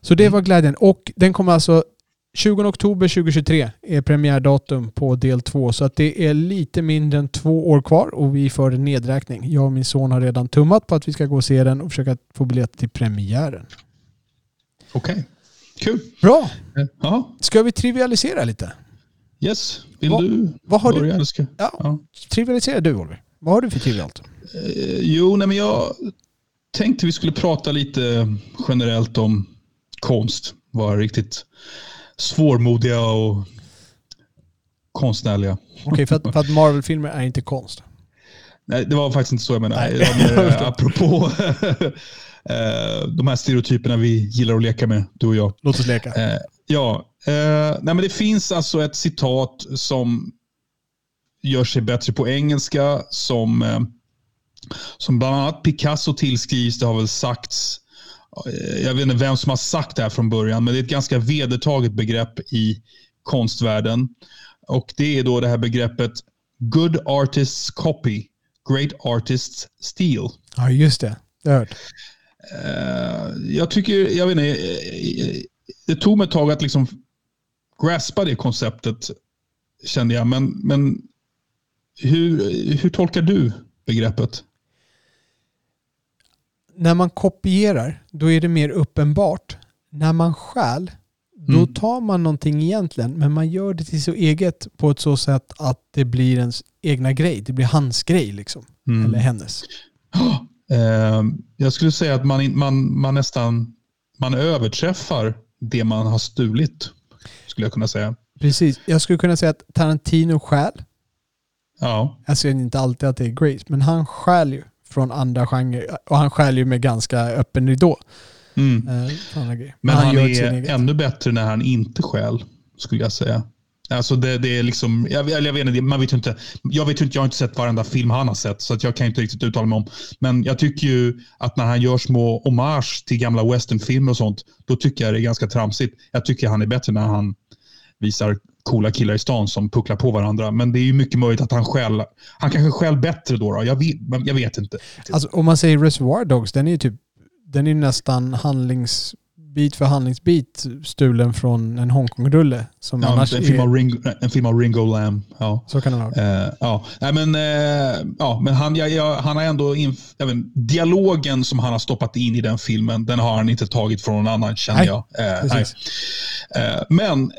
Så det var glädjen. Och den kommer alltså 20 oktober 2023 är premiärdatum på del två så att det är lite mindre än två år kvar och vi för en nedräkning. Jag och min son har redan tummat på att vi ska gå och se den och försöka få biljett till premiären. Okej, okay. kul. Bra. Ja. Ska vi trivialisera lite? Yes, vill Va, du vad har börja? Du? Ska... Ja. ja. Trivialisera du Oliver. Vad har du för trivialt? Uh, jo, nej, men jag tänkte vi skulle prata lite generellt om konst. Var riktigt svårmodiga och konstnärliga. Okej, okay, för att, att Marvel-filmer är inte konst? Nej, det var faktiskt inte så jag menade. Nej. apropå eh, de här stereotyperna vi gillar att leka med, du och jag. Låt oss leka. Eh, ja, nej, men det finns alltså ett citat som gör sig bättre på engelska som, som bland annat Picasso tillskrivs. Det har väl sagts Eh, jag vet inte vem som har sagt det här från början, men det är ett ganska vedertaget begrepp i konstvärlden. Och det är då det här begreppet Good artists copy, great artists steal. Ja, just det. Det har hört. Jag tycker, jag vet inte, eh, det tog mig ett tag att liksom graspa det konceptet, kände jag. Men, men hur, hur tolkar du begreppet? När man kopierar, då är det mer uppenbart. När man stjäl, då mm. tar man någonting egentligen, men man gör det till så eget på ett så sätt att det blir ens egna grej. Det blir hans grej liksom. Mm. Eller hennes. Oh, eh, jag skulle säga att man, man, man nästan man överträffar det man har stulit. Skulle jag kunna säga. Precis. Jag skulle kunna säga att Tarantino stjäl. Ja. Jag säger inte alltid att det är Grace, men han stjäl ju från andra genrer. Och han skär ju med ganska öppen ridå. Mm. Eh, Men, han, han är ännu bättre när han inte skäl, skulle jag säga. Alltså det, det är liksom, jag, jag vet inte, man vet inte. Jag vet inte, jag har inte sett varenda film han har sett, så att jag kan inte riktigt uttala mig om. Men jag tycker ju att när han gör små hommage till gamla westernfilmer och sånt, då tycker jag det är ganska tramsigt. Jag tycker han är bättre när han visar coola killar i stan som pucklar på varandra. Men det är ju mycket möjligt att han själv, han kanske själv bättre då. då. Jag, vet, jag vet inte. Alltså om man säger Reservoir Dogs, den är ju typ, den är nästan handlings bit för handlingsbit stulen från en Hongkong-rulle. Som ja, annars en, film av Ringo, en film av Ringo Lam. Ja. Så kan det vara. Uh, ja. Nej, men, uh, ja, men han, jag, jag, han har ändå... Inf, även, dialogen som han har stoppat in i den filmen, den har han inte tagit från någon annan känner nej, jag. Uh, nej. men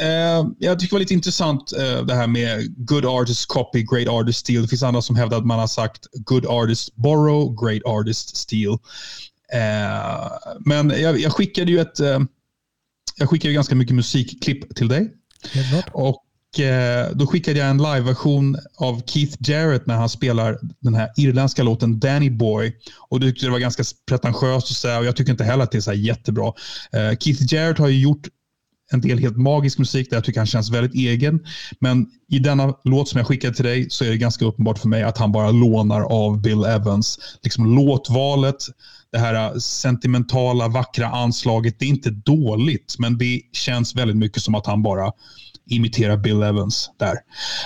jag tycker det var lite intressant det här med good artist copy, great artist steal. Det finns andra som hävdar att man har sagt good artist borrow, great artist steal. Eh, men jag, jag, skickade ju ett... Eh, jag skickade ganska mycket musikklipp till dig. Och eh, då skickade jag en liveversion av Keith Jarrett när han spelar den här irländska låten Danny Boy. Och du tyckte det var ganska pretentiöst att säga och jag tycker inte heller att det är så jättebra. Eh, Keith Jarrett har ju gjort en del helt magisk musik där jag tycker han känns väldigt egen. Men i denna låt som jag skickade till dig så är det ganska uppenbart för mig att han bara lånar av Bill Evans. Liksom låtvalet, det här äh, sentimentala, vackra anslaget. Det är inte dåligt, men det känns väldigt mycket som att han bara imiterar Bill Evans där.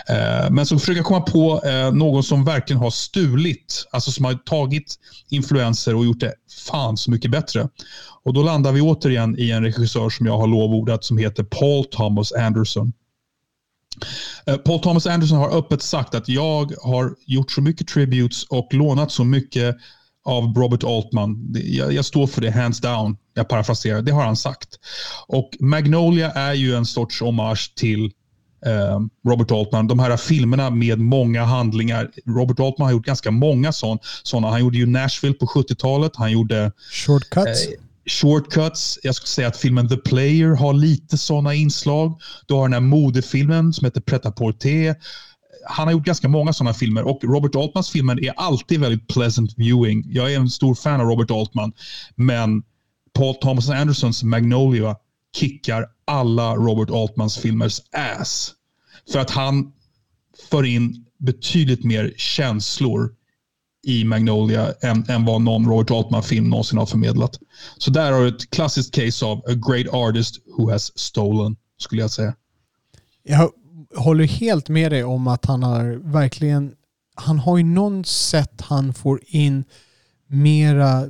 Eh, men så försöker jag komma på eh, någon som verkligen har stulit, alltså som har tagit influenser och gjort det fan så mycket bättre. Och då landar vi återigen i en regissör som jag har lovordat som heter Paul Thomas Anderson. Eh, Paul Thomas Anderson har öppet sagt att jag har gjort så mycket tributes och lånat så mycket av Robert Altman. Jag, jag, står för det hands down. Jag parafraserar. Det har han sagt. Och Magnolia är ju en sorts hommage till eh, Robert Altman. De här filmerna med många handlingar. Robert Altman har gjort ganska många sådana. Han gjorde ju Nashville på 70-talet. Han gjorde... Shortcuts. Eh, shortcuts. Jag skulle säga att filmen The Player har lite sådana inslag. Du har den här modefilmen som heter Pret-à-Porter han har gjort ganska många sådana filmer och Robert Altmans filmer är alltid väldigt pleasant viewing. Jag är en stor fan av Robert Altman, men Paul Thomas Andersons Magnolia kickar alla Robert Altmans filmers ass. För att han för in betydligt mer känslor i Magnolia än, än vad någon Robert Altman-film någonsin har förmedlat. Så där har du ett klassiskt case av a great artist who has stolen, skulle jag säga. Jag håller helt med dig om att han har verkligen, han har ju någon sätt han får in mera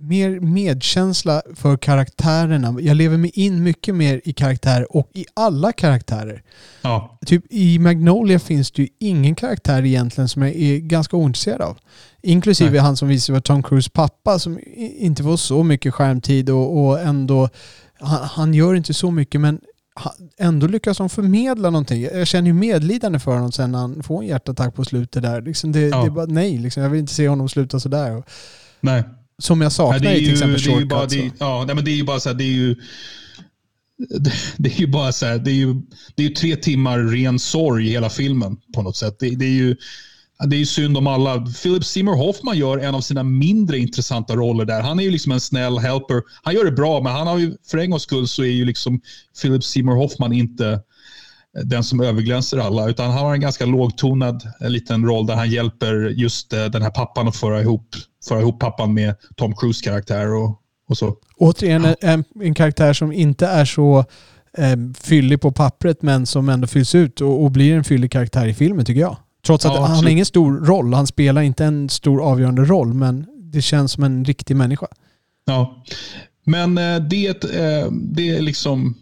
mer medkänsla för karaktärerna. Jag lever mig in mycket mer i karaktärer och i alla karaktärer. Ja. Typ i Magnolia finns det ju ingen karaktär egentligen som jag är ganska ointresserad av. Inklusive Nej. han som visar var Tom Cruise pappa som inte får så mycket skärmtid och, och ändå han, han, gör inte så mycket men ändå lyckas de förmedla någonting. Jag känner ju medlidande för honom sen när han får en hjärtattack på slutet där. Liksom det, ja. det är bara nej, liksom. jag vill inte se honom sluta sådär. Nej. Som jag saknar nej, i till exempel det är ju bara, det, Ja, nej, men det är ju bara så här, det är ju det, det, är ju bara så här, det är ju, det är ju tre timmar ren sorg i hela filmen på något sätt. Det, det är ju det är ju synd om alla. Philip Seymour Hoffman gör en av sina mindre intressanta roller där. Han är ju liksom en snäll helper. Han gör det bra, men han har ju, för en gångs skull så är ju liksom Philip Seymour Hoffman inte den som överglänser alla, utan han har en ganska lågtonad en liten roll där han hjälper just eh, den här pappan att föra ihop, föra ihop pappan med Tom Cruise karaktär och, och så. Återigen en, en karaktär som inte är så eh, fyllig på pappret men som ändå fylls ut och, och blir en fyllig karaktär i filmen tycker jag. Trots att ja, han har ingen stor roll. Han spelar inte en stor avgörande roll, men det känns som en riktig människa. Ja, men eh, det, eh, det är liksom...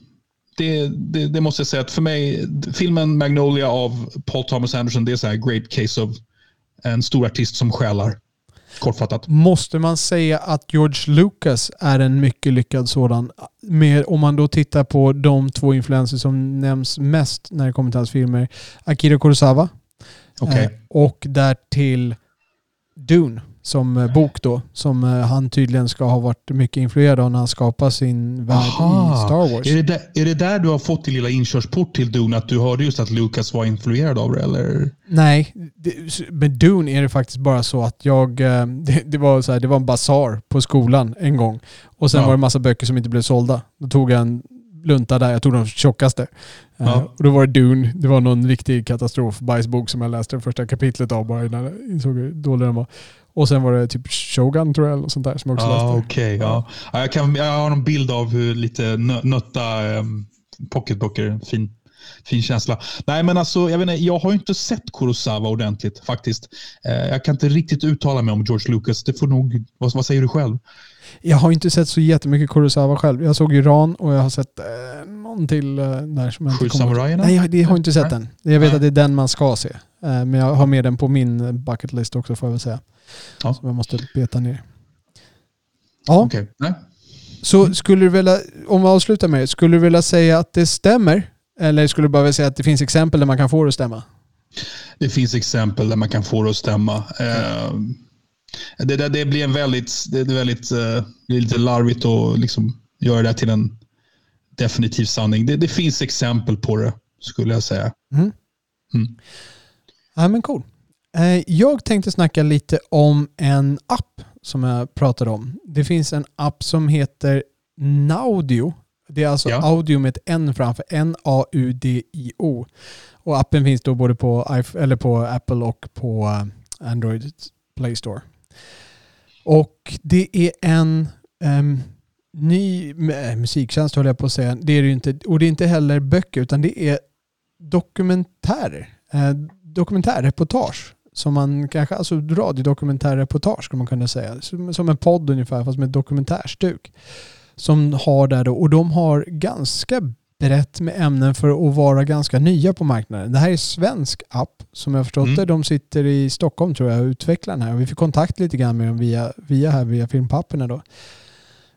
Det, det, det, måste jag säga att för mig, filmen Magnolia av Paul Thomas Anderson, det är så här great case of en stor artist som själar. Kortfattat. Måste man säga att George Lucas är en mycket lyckad sådan? Med, om man då tittar på de två influenser som nämns mest när det kommer till hans filmer. Akira Kurosawa, Okay. Eh, och därtill Dune som eh, bok då. Som eh, han tydligen ska ha varit mycket influerad av när han skapade sin värld Aha. i Star Wars. Är det, där, är det där du har fått din lilla inkörsport till Dune? Att du hörde just att Lucas var influerad av det? Eller? Nej, det, med Dune är det faktiskt bara så att jag... Det, det var, så här, det var en basar på skolan en gång. Och sen ja. var det en massa böcker som inte blev sålda. Då tog jag en lunta där. Jag tog de tjockaste. Eh, Ja. och då var det Dune. Det var någon riktig katastrofbajsbok som jag läste det första kapitlet av bara innan jag insåg hur dålig den var. Och sen var det typ Shogun tror jag, eller sånt där som jag också läste. okej. ja. Ja, jag, kan, jag har en bild av hur lite nö- nötta um, pocketböcker. Fin, fin känsla. Nej, men alltså, jag, vet inte, jag har inte sett Kurosawa ordentligt faktiskt. Eh, jag kan inte riktigt uttala mig om George Lucas. Det får nog... Vad, vad säger du själv? Jag har inte sett så jättemycket Kurosawa själv. Jag såg Iran och jag har sett eh, någon till eh, där som jag Sju inte kommer ihåg. Nej, jag, det har jag inte sett den. Jag vet att det är den man ska se. Eh, men jag har med den på min bucket list också får jag väl säga. Ja. Som jag måste beta ner. Ja. Nej. så skulle du vilja, om vi avslutar med det, skulle du vilja säga att det stämmer? Eller skulle du bara vilja säga att det finns exempel där man kan få det att stämma? Det finns exempel där man kan få det att stämma. Eh, det, det, det blir en väldigt, det är väldigt eh, det är lite larvigt att liksom göra det till en definitiv sanning. Det, det finns exempel på det, skulle jag säga. Mm. Mm. Ja men cool. Eh, Jag tänkte snacka lite om en app som jag pratade om. Det finns en app som heter Naudio. Det är alltså Ja. audio med ett N framför. N-A-U-D-I-O. Och appen finns då både på, eller på Apple och på eh, Android Play Store. Och det är en um, ny eh, musiktjänst höll jag på att säga. Det är det ju inte. Och det är inte heller böcker utan det är dokumentärer. Eh, dokumentärreportage. Som man kanske, alltså radiodokumentärreportage skulle man kunna säga. Som, som en podd ungefär fast med dokumentärstuk. Som har där då, och de har ganska brett med ämnen för att vara ganska nya på marknaden. Det här är svensk app som jag förstått Mm. det. De sitter i Stockholm tror jag och utvecklar den här. Och vi fick kontakt lite grann med dem via, via här via filmpapperna då.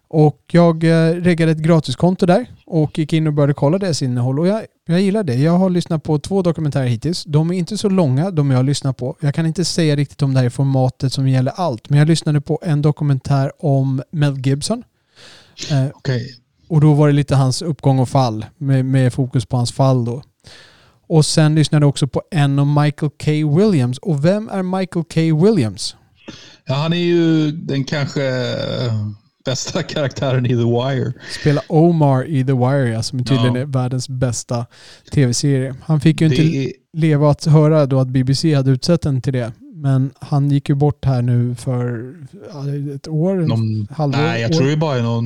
Och jag eh, reggade ett gratiskonto där och gick in och började kolla deras innehåll. Och jag, jag gillar det. Jag har lyssnat på två dokumentärer hittills. De är inte så långa, de jag har lyssnat på. Jag kan inte säga riktigt om det här är formatet som gäller allt. Men jag lyssnade på en dokumentär om Mel Gibson. Eh, Okej. Och då var det lite hans uppgång och fall med, med fokus på hans fall då. Och sen lyssnade jag också på en om Michael K. Williams. Och vem är Michael K. Williams? Ja, han är ju den kanske eh, bästa karaktären i The Wire. Spelar Omar i The Wire, ja, som tydligen Ja. är världens bästa tv-serie. Han fick ju inte Det är, leva att höra då att BBC hade utsett den till det. Men han gick ju bort här nu för ett år, någon, halvår, nej, jag år. tror det är bara någon,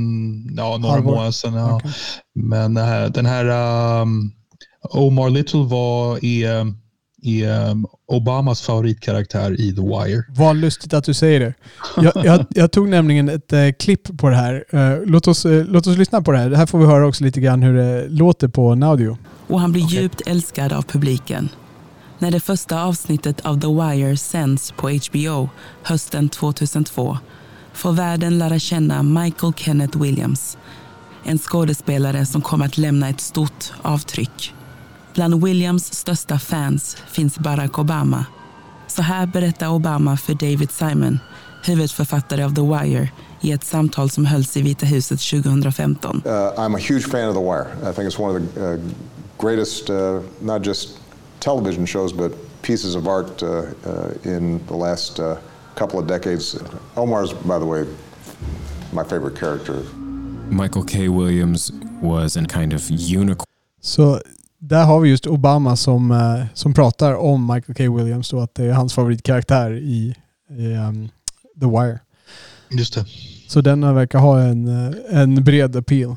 ja, några Halvår. månader sedan. Ja. Okej. Men här, den här um, Omar Little var i, um, i um, Obamas favoritkaraktär i The Wire. Vad lustigt att du säger det. Jag, jag, jag tog nämligen ett eh, klipp på det här. Eh, låt, oss, eh, låt oss lyssna på det här. Det här får vi höra också lite grann hur det låter på Naudio. och han blir Okej. djupt älskad av publiken. När det första avsnittet av The Wire sänds på HBO hösten 2002 får världen lära känna Michael Kenneth Williams. En skådespelare som kommer att lämna ett stort avtryck. Bland Williams största fans finns Barack Obama. Så här berättar Obama för David Simon, huvudförfattare av The Wire, i ett samtal som hölls i Vita huset 2015. Uh, I'm a huge fan of The Wire. I think it's one of the uh, greatest, uh, not just television shows, but pieces of art uh, uh, in the last uh, couple of decades. Omar's, by the way, my favorite character. Michael K. Williams was a kind of unicorn. Så där har vi just Obama som, som pratar om Michael K. Williams då, att det är hans favoritkaraktär i, i um, The Wire. Just det. Så den verkar ha en, en bred appeal.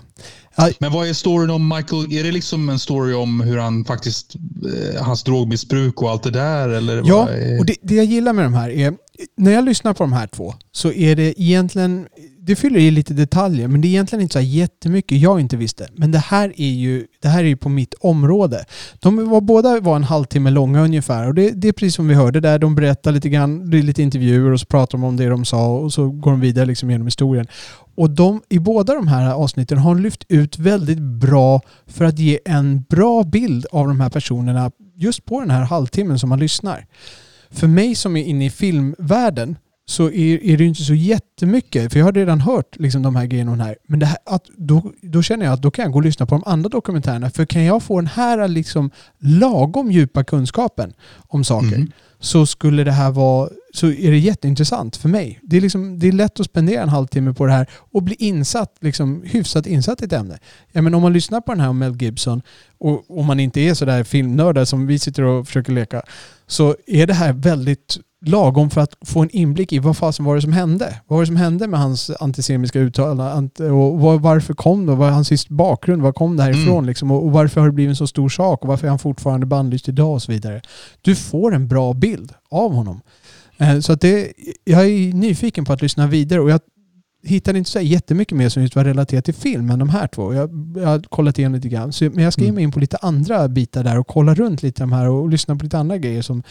Men vad är storyn om Michael? Är det liksom en story om hur han faktiskt, eh, hans drogmissbruk och allt det där? Eller Ja, och det, det jag gillar med de här är, när jag lyssnar på de här två så är det egentligen, det fyller i lite detaljer men det är egentligen inte så här jättemycket jag inte visste. Men det här är ju, det här är ju på mitt område. De var, båda var en halvtimme långa ungefär och det, det är precis som vi hörde där. De berättar lite grann, det är lite intervjuer och så pratar de om det de sa och så går de vidare liksom genom historien. Och de, i båda de här avsnitten har lyft ut väldigt bra för att ge en bra bild av de här personerna just på den här halvtimmen som man lyssnar. För mig som är inne i filmvärlden så är, är det ju inte så jättemycket, för jag har redan hört liksom, de här grejerna här. Men det här, att, då, då känner jag att då kan jag gå och lyssna på de andra dokumentärerna. För kan jag få den här liksom, lagom djupa kunskapen om saker Mm. så skulle det här vara så är det jätteintressant för mig. Det är, liksom, det är lätt att spendera en halvtimme på det här och bli insatt, liksom, hyfsat insatt i ett ämne. Ja, men om man lyssnar på den här om Mel Gibson och om man inte är sådär filmnördar som vi sitter och försöker leka så är det här väldigt lagom för att få en inblick i vad fasen var det som hände? Vad var det som hände med hans antisemitiska uttalanden? Och varför kom det? Vad är hans bakgrund? Var kom det här ifrån? Mm. Liksom? Och varför har det blivit en så stor sak? Och varför är han fortfarande bannlyst idag? Och så vidare. Du får en bra bild av honom. Eh, så att det, jag är nyfiken på att lyssna vidare och jag hittade inte så jättemycket mer som just var relaterat till film än de här två. Jag, jag har kollat igenom lite grann. Så, men jag ska ge mm. mig in på lite andra bitar där och kolla runt lite de här och lyssna på lite andra grejer som,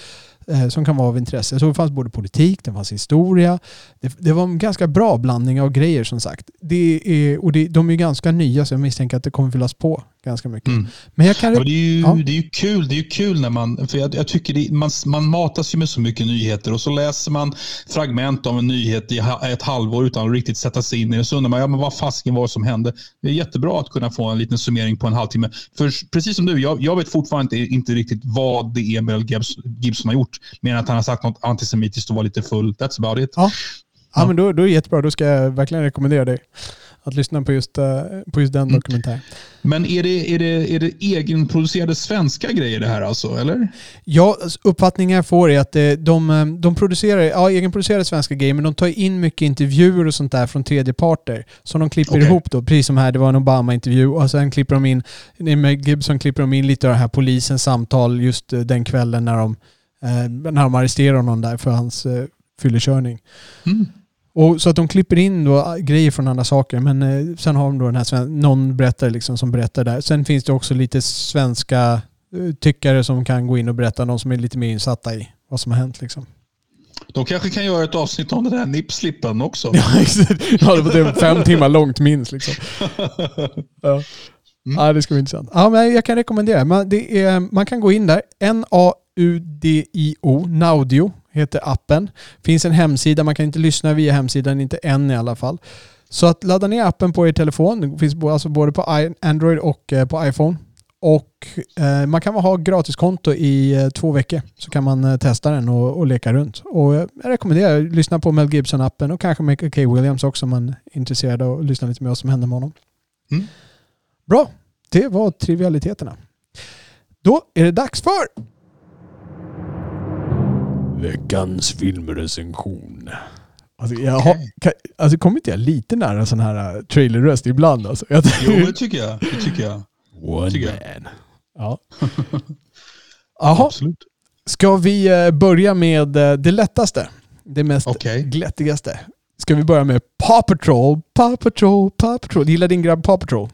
eh, som kan vara av intresse. Så det fanns både politik, det fanns historia. Det, det var en ganska bra blandning av grejer som sagt. Det är, och det, de är ganska nya så jag misstänker att det kommer fyllas på ganska mycket. Mm. Men jag kan... Ja, det, är ju, ja. det är ju kul, det är kul när man, för jag, jag tycker det, man, man matas ju med så mycket nyheter och så läser man fragment av en nyhet i ett halvår utan att riktigt sätta sig in i det. Så undrar man, ja, men vad fasken var som hände? Det är jättebra att kunna få en liten summering på en halvtimme. För precis som du, jag, jag vet fortfarande inte, inte riktigt vad det är Mel Gibson har gjort, mer än att han har sagt något antisemitiskt och var lite full. That's about it. Ja, ja. men då, då är det jättebra. Då ska jag verkligen rekommendera dig att lyssna på just, uh, på just den mm. dokumentären. Men är det, är, det, är det egenproducerade svenska grejer det här alltså, eller? Ja, uppfattningen jag får är att eh, de, eh, de producerar ja, egenproducerade svenska grejer, men de tar in mycket intervjuer och sånt där från tredjeparter. Som de klipper okay. ihop då, precis som här, det var en Obama-intervju och sen klipper de in, med Gibson klipper de in lite av det här polisens samtal just den kvällen när de, när de arresterar honom där för hans fyllekörning. Mm. Och så att de klipper in då grejer från andra saker. Men eh, sen har de då den här någon berättare liksom som berättar där. Sen finns det också lite svenska eh, tyckare som kan gå in och berätta. De som är lite mer insatta i vad som har hänt liksom. De kanske kan göra ett avsnitt om den där nipslippen också. Ja, exakt. Ja, det är fem timmar långt minst. Liksom. Ja. Mm. ja, det ska bli intressant. Ja, men jag kan rekommendera. Man, det är, man kan gå in där. N-A-U-D-I-O, Naudio heter appen. Finns en hemsida, man kan inte lyssna via hemsidan, inte än i alla fall. Så att ladda ner appen på er telefon. Det finns alltså både på Android och eh, på iPhone. Och eh, man kan ha gratiskonto i eh, två veckor så kan man eh, testa den och, och, leka runt. Och jag rekommenderar att lyssna på Mel Gibson-appen och kanske Michael K. Williams också om man är intresserad av att lyssna lite mer vad som händer med honom. Mm. Bra, det var trivialiteterna. Då är det dags för Veckans filmrecension. Alltså, jag har, kan, alltså kommer inte jag lite nära sån här uh, trailerröst ibland? Alltså? Jag, jo, det tycker jag. Det tycker jag. One tycker man. Ja. Jaha. Absolut. Ska vi uh, börja med uh, det lättaste? Det mest okay. glättigaste. Ska vi börja med Paw Patrol, Paw Patrol, Paw Patrol. Gillar din grabb Paw Patrol?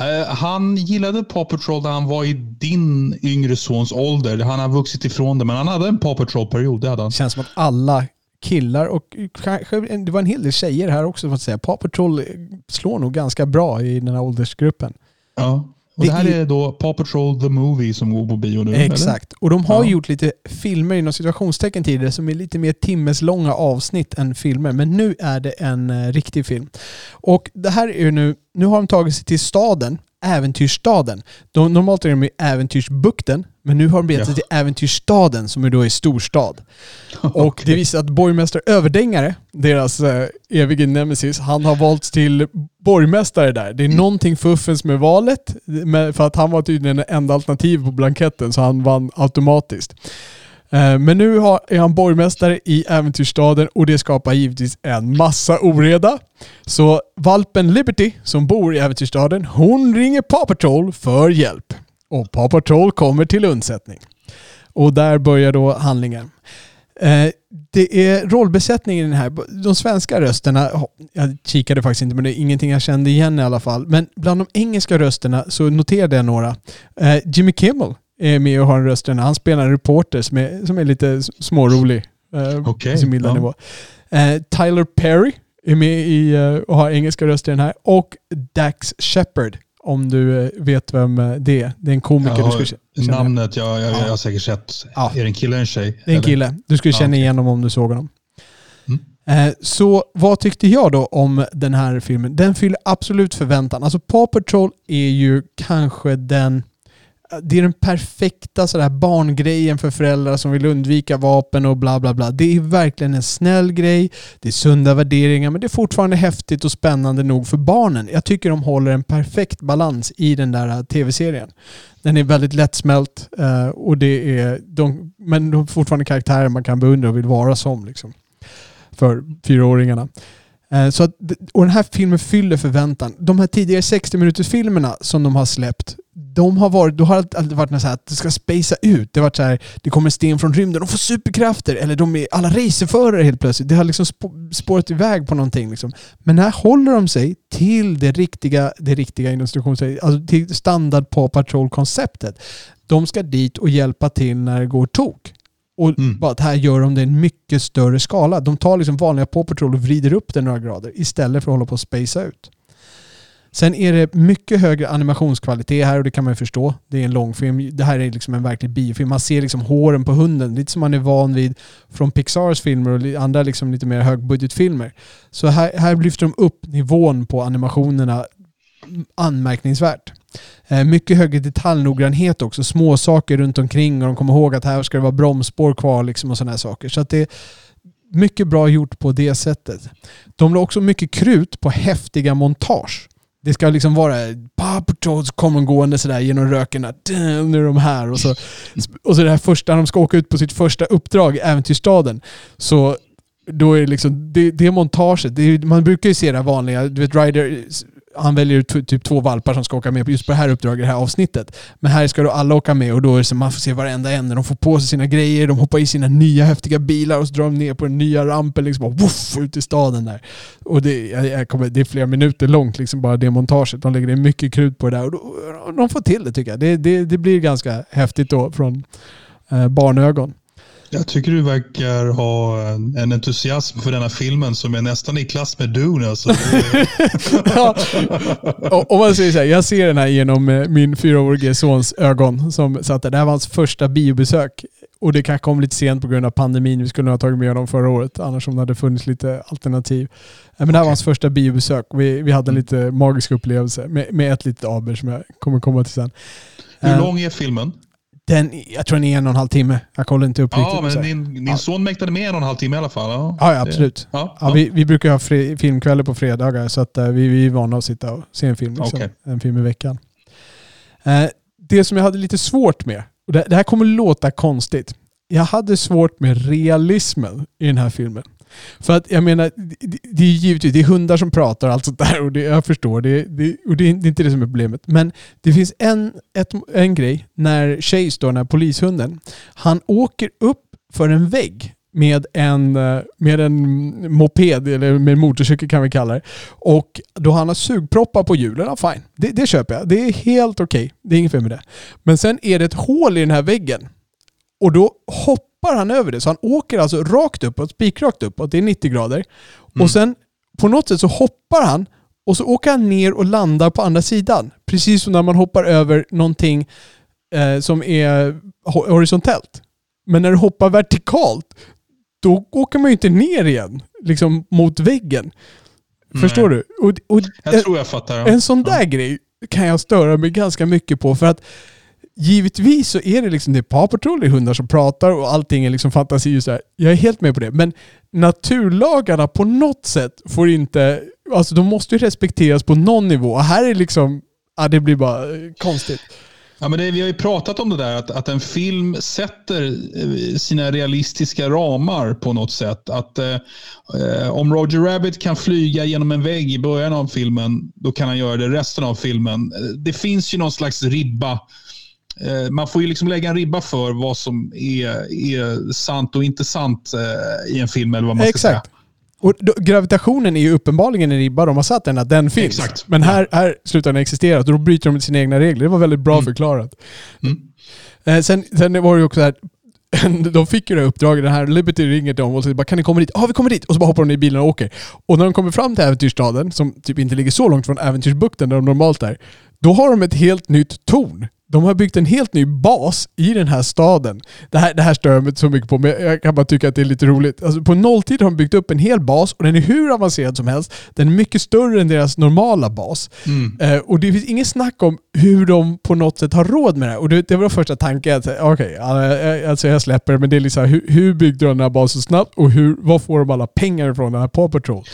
Uh, han gillade Paw Patrol när han var i din yngre sons ålder. Han har vuxit ifrån det, men han hade en Paw Patrol-period. Det hade han. känns som att alla killar och kanske det var en hel del tjejer här också. För att säga. Paw Patrol slår nog ganska bra i den här åldersgruppen. Ja. Och det, här är då Paw Patrol the Movie som går på bio nu? Exakt. Eller? Och de har ja. gjort lite filmer inom situationstecken tidigare som är lite mer timmeslånga avsnitt än filmer. Men nu är det en uh, riktig film. Och det här är ju nu, nu har de tagit sig till staden, äventyrsstaden. De, normalt är de i äventyrsbukten, men nu har de begett sig ja. till Äventyrsstaden som är då i storstad. Och okay. det visar att borgmästare Överdängare, deras eh, evige nemesis, han har valts till borgmästare där. Det är mm. någonting fuffens med valet, för att han var tydligen det enda alternativet på blanketten så han vann automatiskt. Eh, men nu är han borgmästare i Äventyrsstaden och det skapar givetvis en massa oreda. Så valpen Liberty som bor i Äventyrsstaden, hon ringer Paw Patrol för hjälp och Paw Patrol kommer till undsättning. Och där börjar då handlingen. Eh, det är rollbesättningen i den här. De svenska rösterna, jag kikade faktiskt inte men det är ingenting jag kände igen i alla fall. Men bland de engelska rösterna så noterade jag några. Eh, Jimmy Kimmel är med och har en röst Han spelar en reporter som är, som är lite smårolig. Eh, okay, sin milda ja. nivå. Tyler Perry är med i, och har engelska röster i den här. Och Dax Shepard om du eh, vet vem eh, det är. Det är en komiker ja, du skulle känna Namnet, jag, jag, jag har säkert sett. Ja. Är det en kille eller en tjej? Det är en kille. Du skulle känna igen honom om du såg honom. Mm. Eh, så vad tyckte jag då om den här filmen? Den fyller absolut förväntan. Alltså Paw Patrol är ju kanske den det är den perfekta sådär barngrejen för föräldrar som vill undvika vapen och bla bla bla. Det är verkligen en snäll grej, det är sunda värderingar men det är fortfarande häftigt och spännande nog för barnen. Jag tycker de håller en perfekt balans i den där äh, tv-serien. Den är väldigt lättsmält äh, och det är de, men de är fortfarande karaktärer man kan beundra och vill vara som. Liksom, för fyraåringarna. Eh, så att, och den här filmen fyller förväntan. De här tidigare 60 minuters filmerna som de har släppt, de har varit, då har det alltid varit så här att det ska spacea ut. Det har varit så här, det kommer sten från rymden, de får superkrafter, eller de är alla racerförare helt plötsligt. Det har liksom spårat iväg på någonting. Liksom. Men här håller de sig till det riktiga, det riktiga alltså till standard på Patrol-konceptet. De ska dit och hjälpa till när det går tok. Och mm. bara att här gör de det i en mycket större skala. De tar liksom vanliga Paw Patrol och vrider upp det några grader istället för att hålla på att spacea ut. Sen är det mycket högre animationskvalitet här och det kan man ju förstå. Det är en långfilm. Det här är liksom en verklig biofilm. Man ser liksom håren på hunden, lite som man är van vid från Pixars filmer och andra liksom lite mer högbudgetfilmer. Så här, här lyfter de upp nivån på animationerna anmärkningsvärt. Eh, mycket högre detaljnoggrannhet också. Små saker runt omkring och de kommer ihåg att här ska det vara bromsspår kvar liksom och sådana saker. Så att det är mycket bra gjort på det sättet. De la också mycket krut på häftiga montage. Det ska liksom vara Paw kommer gående sådär genom röken. Nu är de här. Och så, och så det här första, när de ska åka ut på sitt första uppdrag, Äventyrsstaden. Så då är det liksom, det, det montaget, det man brukar ju se det vanliga, du vet Ryder han väljer typ två valpar som ska åka med just på det här uppdraget, det här avsnittet. Men här ska då alla åka med och då är det så man får se varenda en. De får på sig sina grejer, de hoppar i sina nya häftiga bilar och så drar de ner på den nya rampen liksom och woof, ut i staden där. Och det, jag kommer, det är flera minuter långt liksom bara det montaget. De lägger ner mycket krut på det där och då, de får till det tycker jag. Det, det, det blir ganska häftigt då från eh, barnögon. Jag tycker du verkar ha en entusiasm för denna filmen som är nästan i klass med Dune. Alltså. ja, om man säger så här, jag ser den här genom eh, min fyraårige sons ögon. Som satt där. Det här var hans första biobesök. Och det kanske kom lite sent på grund av pandemin. Vi skulle ha tagit med honom förra året, annars om det hade funnits lite alternativ. Men det här var hans första biobesök. Vi, vi hade en lite magisk upplevelse med, med ett litet aber som jag kommer komma till sen. Hur lång är filmen? Den, jag tror den är en och en halv timme. Jag kollar inte upp ja, riktigt. Men din, din ja. son mäktade med en och en halv timme i alla fall. Ja, ja absolut. Ja, ja. Vi, vi, brukar ha fri, filmkvällar på fredagar så att, uh, vi, vi är vana att sitta och se en film. Liksom, okay. En film i veckan. Uh, det som jag hade lite svårt med, och det, det här kommer låta konstigt. Jag hade svårt med realismen i den här filmen. För att jag menar, det, det är givetvis det är hundar som pratar och allt sånt där och det, jag förstår det, det och det är, det är inte det som är problemet. Men det finns en, ett, en grej när Chase, då, den här polishunden, han åker upp för en vägg med en, eh, med en moped, eller med en motorcykel kan vi kalla det. Och då han har sugproppar på hjulen, ja, fine. Det, det köper jag. Det är helt okej. Okay. Det är inget fel med det. Men sen är det ett hål i den här väggen. Och då hoppar hoppar han över det. Så han åker alltså rakt uppåt, spikrakt uppåt. Det är 90 grader. Mm. Och sen på något sätt så hoppar han och så åker han ner och landar på andra sidan. Precis som när man hoppar över någonting eh, som är horisontellt. Men när du hoppar vertikalt, då åker man ju inte ner igen. Liksom mot väggen. Nej. Förstår du? Och, och, jag tror jag fattar. Ja. En sån där ja. grej kan jag störa mig ganska mycket på. För att givetvis så är det liksom det är Paw Patrol, det är hundar som pratar och allting är liksom fantasi. Så här. Jag är helt med på det. Men naturlagarna på något sätt får inte... Alltså de måste ju respekteras på någon nivå. Och här är liksom... Ja, det blir bara eh, konstigt. Ja, men det, vi har ju pratat om det där att, att en film sätter eh, sina realistiska ramar på något sätt. Att eh, eh, Om Roger Rabbit kan flyga genom en vägg i början av filmen, då kan han göra det resten av filmen. Eh, det finns ju någon slags ribba Eh, man får ju liksom lägga en ribba för vad som är, är sant och inte sant eh, i en film eller vad man ska Exakt. säga. Och då, gravitationen är ju uppenbarligen en ribba de har satt den, att den finns. Exakt. Men här, här slutar den existera och då bryter de sina egna regler. Det var väldigt bra mm. förklarat. Mm. Eh, sen, sen var det ju också här, de fick ju det här uppdraget, den här Liberty ringer till dem och säger bara kan ni komma dit? Ja, vi kommer dit! Och så bara hoppar de i bilen och åker. Och när de kommer fram till äventyrsstaden, som typ inte ligger så långt från äventyrsbukten där de normalt är, då har de ett helt nytt torn de har byggt en helt ny bas i den här staden. Det här, det här stör jag mig inte så mycket på, men jag kan bara tycka att det är lite roligt. Alltså på nolltid har de byggt upp en hel bas och den är hur avancerad som helst. Den är mycket större än deras normala bas. Eh, och det finns inget snack om hur de på något sätt har råd med det här. Och det, det var första tanken. att, Okej, okay, alltså jag släpper men det är liksom hur, hur byggde de den här basen snabbt och hur, var får de alla pengar ifrån den här Paw Patrol?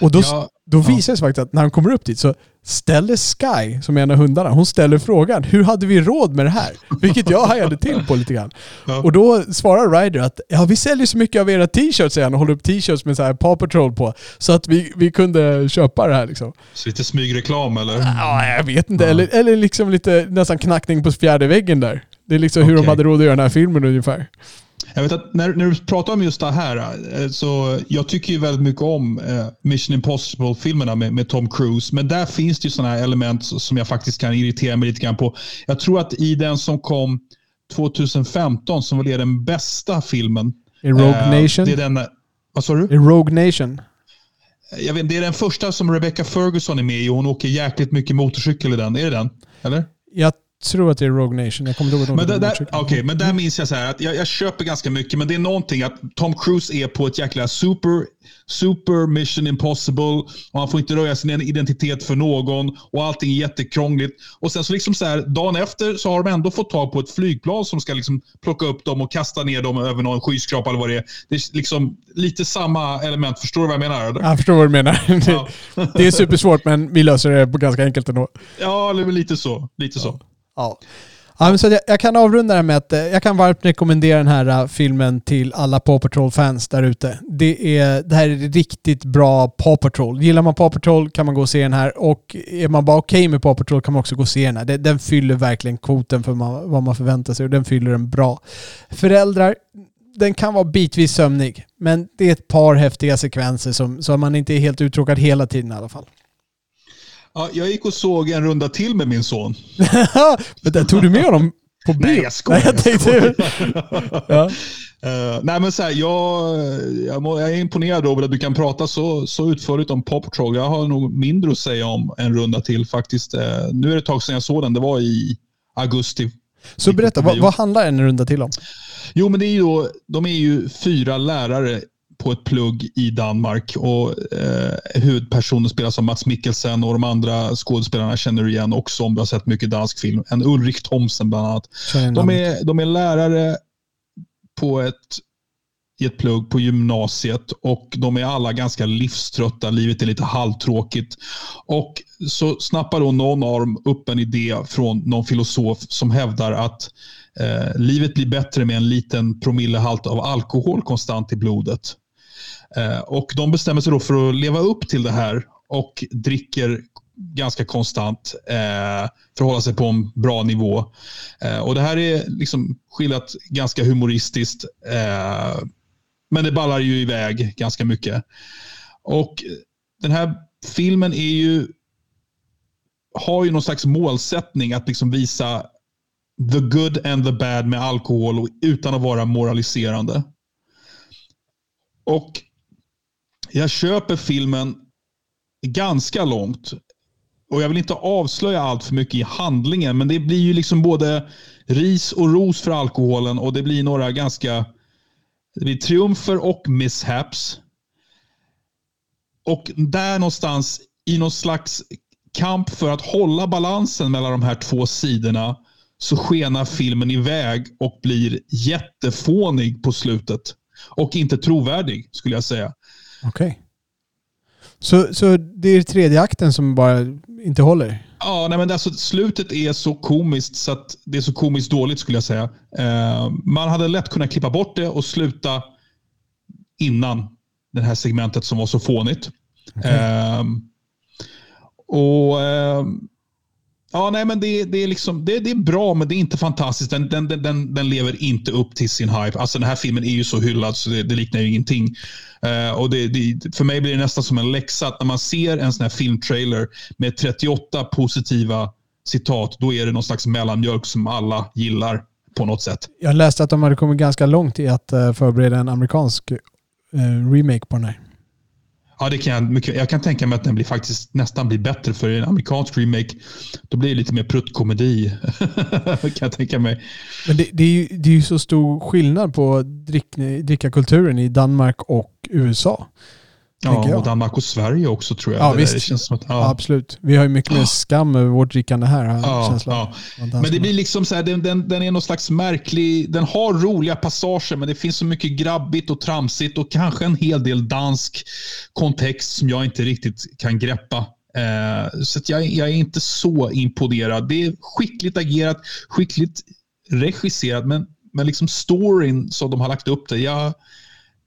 Och då, Ja, då visar det sig faktiskt att när han kommer upp dit så ställer Sky, som är en av hundarna, hon ställer frågan hur hade vi råd med det här? Vilket jag hajade till på lite grann. Ja. Och då svarar Ryder att ja, vi säljer så mycket av era t-shirts, säger han och håller upp t-shirts med så här Paw Patrol på. Så att vi, vi kunde köpa det här liksom. Så lite smygreklam eller? Ja, jag vet inte. Eller, eller liksom lite nästan knackning på fjärde väggen där. Det är liksom hur de hade råd att göra den här filmen ungefär. Jag vet att när, när du pratar om just det här, eh, så jag tycker ju väldigt mycket om eh, Mission Impossible-filmerna med, med Tom Cruise. Men där finns det ju sådana här element som jag faktiskt kan irritera mig lite grann på. Jag tror att i den som kom 2015, som väl är den bästa filmen. I Rogue eh, Nation? Det är den, vad sa du? I Rogue Nation. Jag vet, det är den första som Rebecca Ferguson är med i och hon åker jäkligt mycket motorcykel i den. Är det den? Eller? Jag tror att det är Rogue Nation. Jag kommer inte ihåg Men, där, där, okay, men där minns jag så här att jag, jag köper ganska mycket, men det är någonting att Tom Cruise är på ett jäkla super, super mission impossible och han får inte röja sin identitet för någon och allting är jättekrångligt. Och sen så liksom så här, dagen efter så har de ändå fått tag på ett flygplan som ska liksom plocka upp dem och kasta ner dem över någon skyskrapa eller vad det är. Det är liksom lite samma element. Förstår du vad jag menar? Eller? Jag förstår vad du menar. Ja. Det är supersvårt men vi löser det på ganska enkelt ändå. Ja, lite så. Lite så. Ja. Ja, men så jag, jag kan avrunda det här med att eh, jag kan varmt rekommendera den här eh, filmen till alla Paw Patrol-fans där ute. Det, är, det här är riktigt bra Paw Patrol. Gillar man Paw Patrol kan man gå och se den här och är man bara okej med Paw Patrol kan man också gå och se den här. Den, den fyller verkligen kvoten för man, vad man förväntar sig och den fyller den bra. Föräldrar, den kan vara bitvis sömnig men det är ett par häftiga sekvenser som, så man inte är helt uttråkad hela tiden i alla fall. Ja, jag gick och såg en runda till med min son. men där tog du med honom på bio? Nej, jag skojar. Nej, jag tänkte, ja. Eh, nej, men så här, jag, jag, må- jag är imponerad Robert att du kan prata så, så utförligt om Paw Patrol. Jag har nog mindre att säga om en runda till faktiskt. Eh, nu är det ett tag sedan jag såg den. Det var i augusti. Så berätta, vad, vad handlar en runda till om? Jo, men det är ju då, de är ju fyra lärare på ett plugg i Danmark och eh, huvudpersonen spelas av Mats Mikkelsen och de andra skådespelarna känner du igen också om du har sett mycket dansk film. En Ulrik Thomsen bland annat. De är, de är lärare på ett, i ett plugg på gymnasiet och de är alla ganska livströtta. Livet är lite halvtråkigt. Och så snappar då någon av dem upp en idé från någon filosof som hävdar att eh, livet blir bättre med en liten promillehalt av alkohol konstant i blodet. Eh, och de bestämmer sig då för att leva upp till det här och dricker ganska konstant eh, för att hålla sig på en bra nivå. Eh, och Det här är liksom skildrat ganska humoristiskt. Eh, men det ballar ju iväg ganska mycket. Och Den här filmen är ju har ju någon slags målsättning att liksom visa the good and the bad med alkohol och, utan att vara moraliserande. Och jag köper filmen ganska långt. Och Jag vill inte avslöja allt för mycket i handlingen, men det blir ju liksom både ris och ros för alkoholen och det blir några ganska det blir triumfer och mishaps. Och där någonstans i någon slags kamp för att hålla balansen mellan de här två sidorna så skenar filmen iväg och blir jättefånig på slutet. Och inte trovärdig skulle jag säga. Okej. Så, så det är tredje akten som bara inte håller? Ja, nej men alltså, slutet är så komiskt så att det är så komiskt dåligt skulle jag säga. Eh, man hade lätt kunnat klippa bort det och sluta innan det här segmentet som var så fånigt. Eh, och eh, Ja, nej, men det, det, är liksom, det, det är bra, men det är inte fantastiskt. Den, den, den- den, lever inte upp till sin hype. Alltså, den här filmen är ju så hyllad så det, det liknar ju ingenting. Uh, och det, det, för mig blir det nästan som en läxa att när man ser en sån här filmtrailer med 38 positiva citat, då är det någon slags mellanmjölk som alla gillar på något sätt. Jag läste att de hade kommit ganska långt i att eh, förbereda en amerikansk uh, remake på den här. Ja, det kan jag, mycket, jag kan tänka mig att den blir faktiskt nästan blir bättre för en amerikansk remake. Då blir det lite mer pruttkomedi. kan jag tänka mig. Men det, det, är ju, det är ju så stor skillnad på drick, drickakulturen i Danmark och USA. Ja, och Danmark och Sverige också tror jag. Ja, visst. Det känns som att, ja. Absolut. Vi har ju mycket mer skam över vårt drickande här. Ja, ja. Men det blir liksom så här, den, den, den är någon slags märklig, den har roliga passager men det finns så mycket grabbigt och tramsigt och kanske en hel del dansk kontext som jag inte riktigt kan greppa. Eh, så jag, jag är inte så imponerad. Det är skickligt agerat, skickligt regisserat men, men liksom storyn som de har lagt upp det. Jag,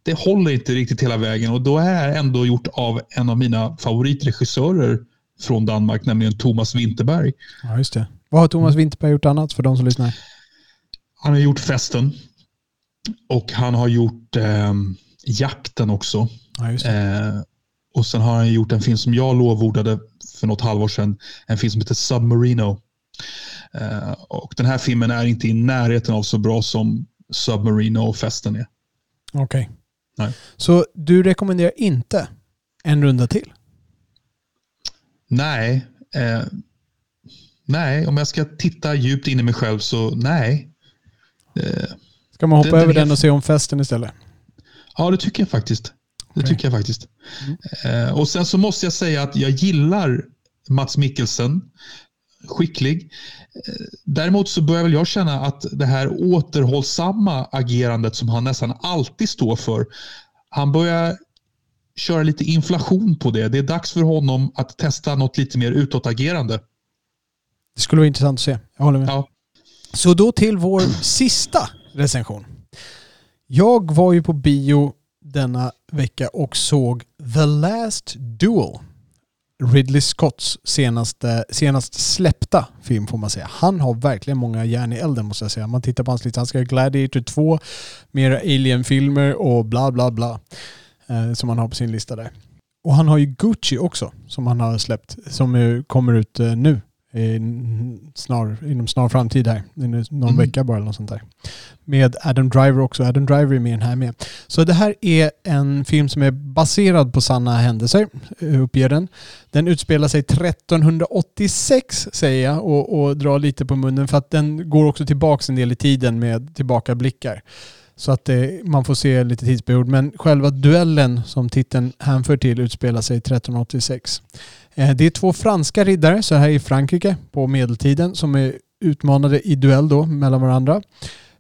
det håller inte riktigt hela vägen och då är det ändå gjort av en av mina favoritregissörer från Danmark, nämligen Thomas Winterberg. Ja, just det. Vad har Thomas Winterberg gjort annat för de som lyssnar? Han har gjort Festen och han har gjort eh, Jakten också. Ja, eh, och sen har han gjort en film som jag lovordade för något halvår sedan. En film som heter Submarino. Eh, och den här filmen är inte i närheten av så bra som Submarino och Festen är. Okej. Okay. Nej. Så du rekommenderar inte en runda till? Nej. Eh, nej, om jag ska titta djupt in i mig själv så nej. Eh, ska man hoppa den, över den, den och se om festen istället? Ja, det tycker jag faktiskt. Det okay. tycker jag faktiskt. Mm. Eh, och sen så måste jag säga att jag gillar Mats Mikkelsen. Skicklig. Eh, däremot så börjar väl jag känna att det här återhållsamma agerandet som han nästan alltid står för. Han börjar köra lite inflation på det. Det är dags för honom att testa något lite mer utåtagerande. Det skulle vara intressant att se. Jag håller med. Ja. Så då till vår sista recension. Jag var ju på bio denna vecka och såg The Last Duel. Ridley Scotts senaste, senast släppta film får man säga. Han har verkligen många järn i elden måste jag säga. Man tittar på hans lista. Han ska ha Gladiator 2, mera Alien-filmer och bla bla bla. Eh, som han har på sin lista där. Och han har ju Gucci också som han har släppt. Som kommer ut eh, nu snar, inom snar framtid här. Någon mm. vecka bara eller något sånt där. Med Adam Driver också. Adam Driver är med den här med. Så det här är en film som är baserad på sanna händelser, eh, uppger den. Den utspelar sig 1386 säger jag och, och drar lite på munnen för att den går också tillbaks en del i tiden med tillbakablickar. Så att det, man får se lite tidsperiod. Men själva duellen som titeln hänför till utspelar sig 1386. Eh, det är två franska riddare, så här i Frankrike på medeltiden, som är utmanade i duell då mellan varandra.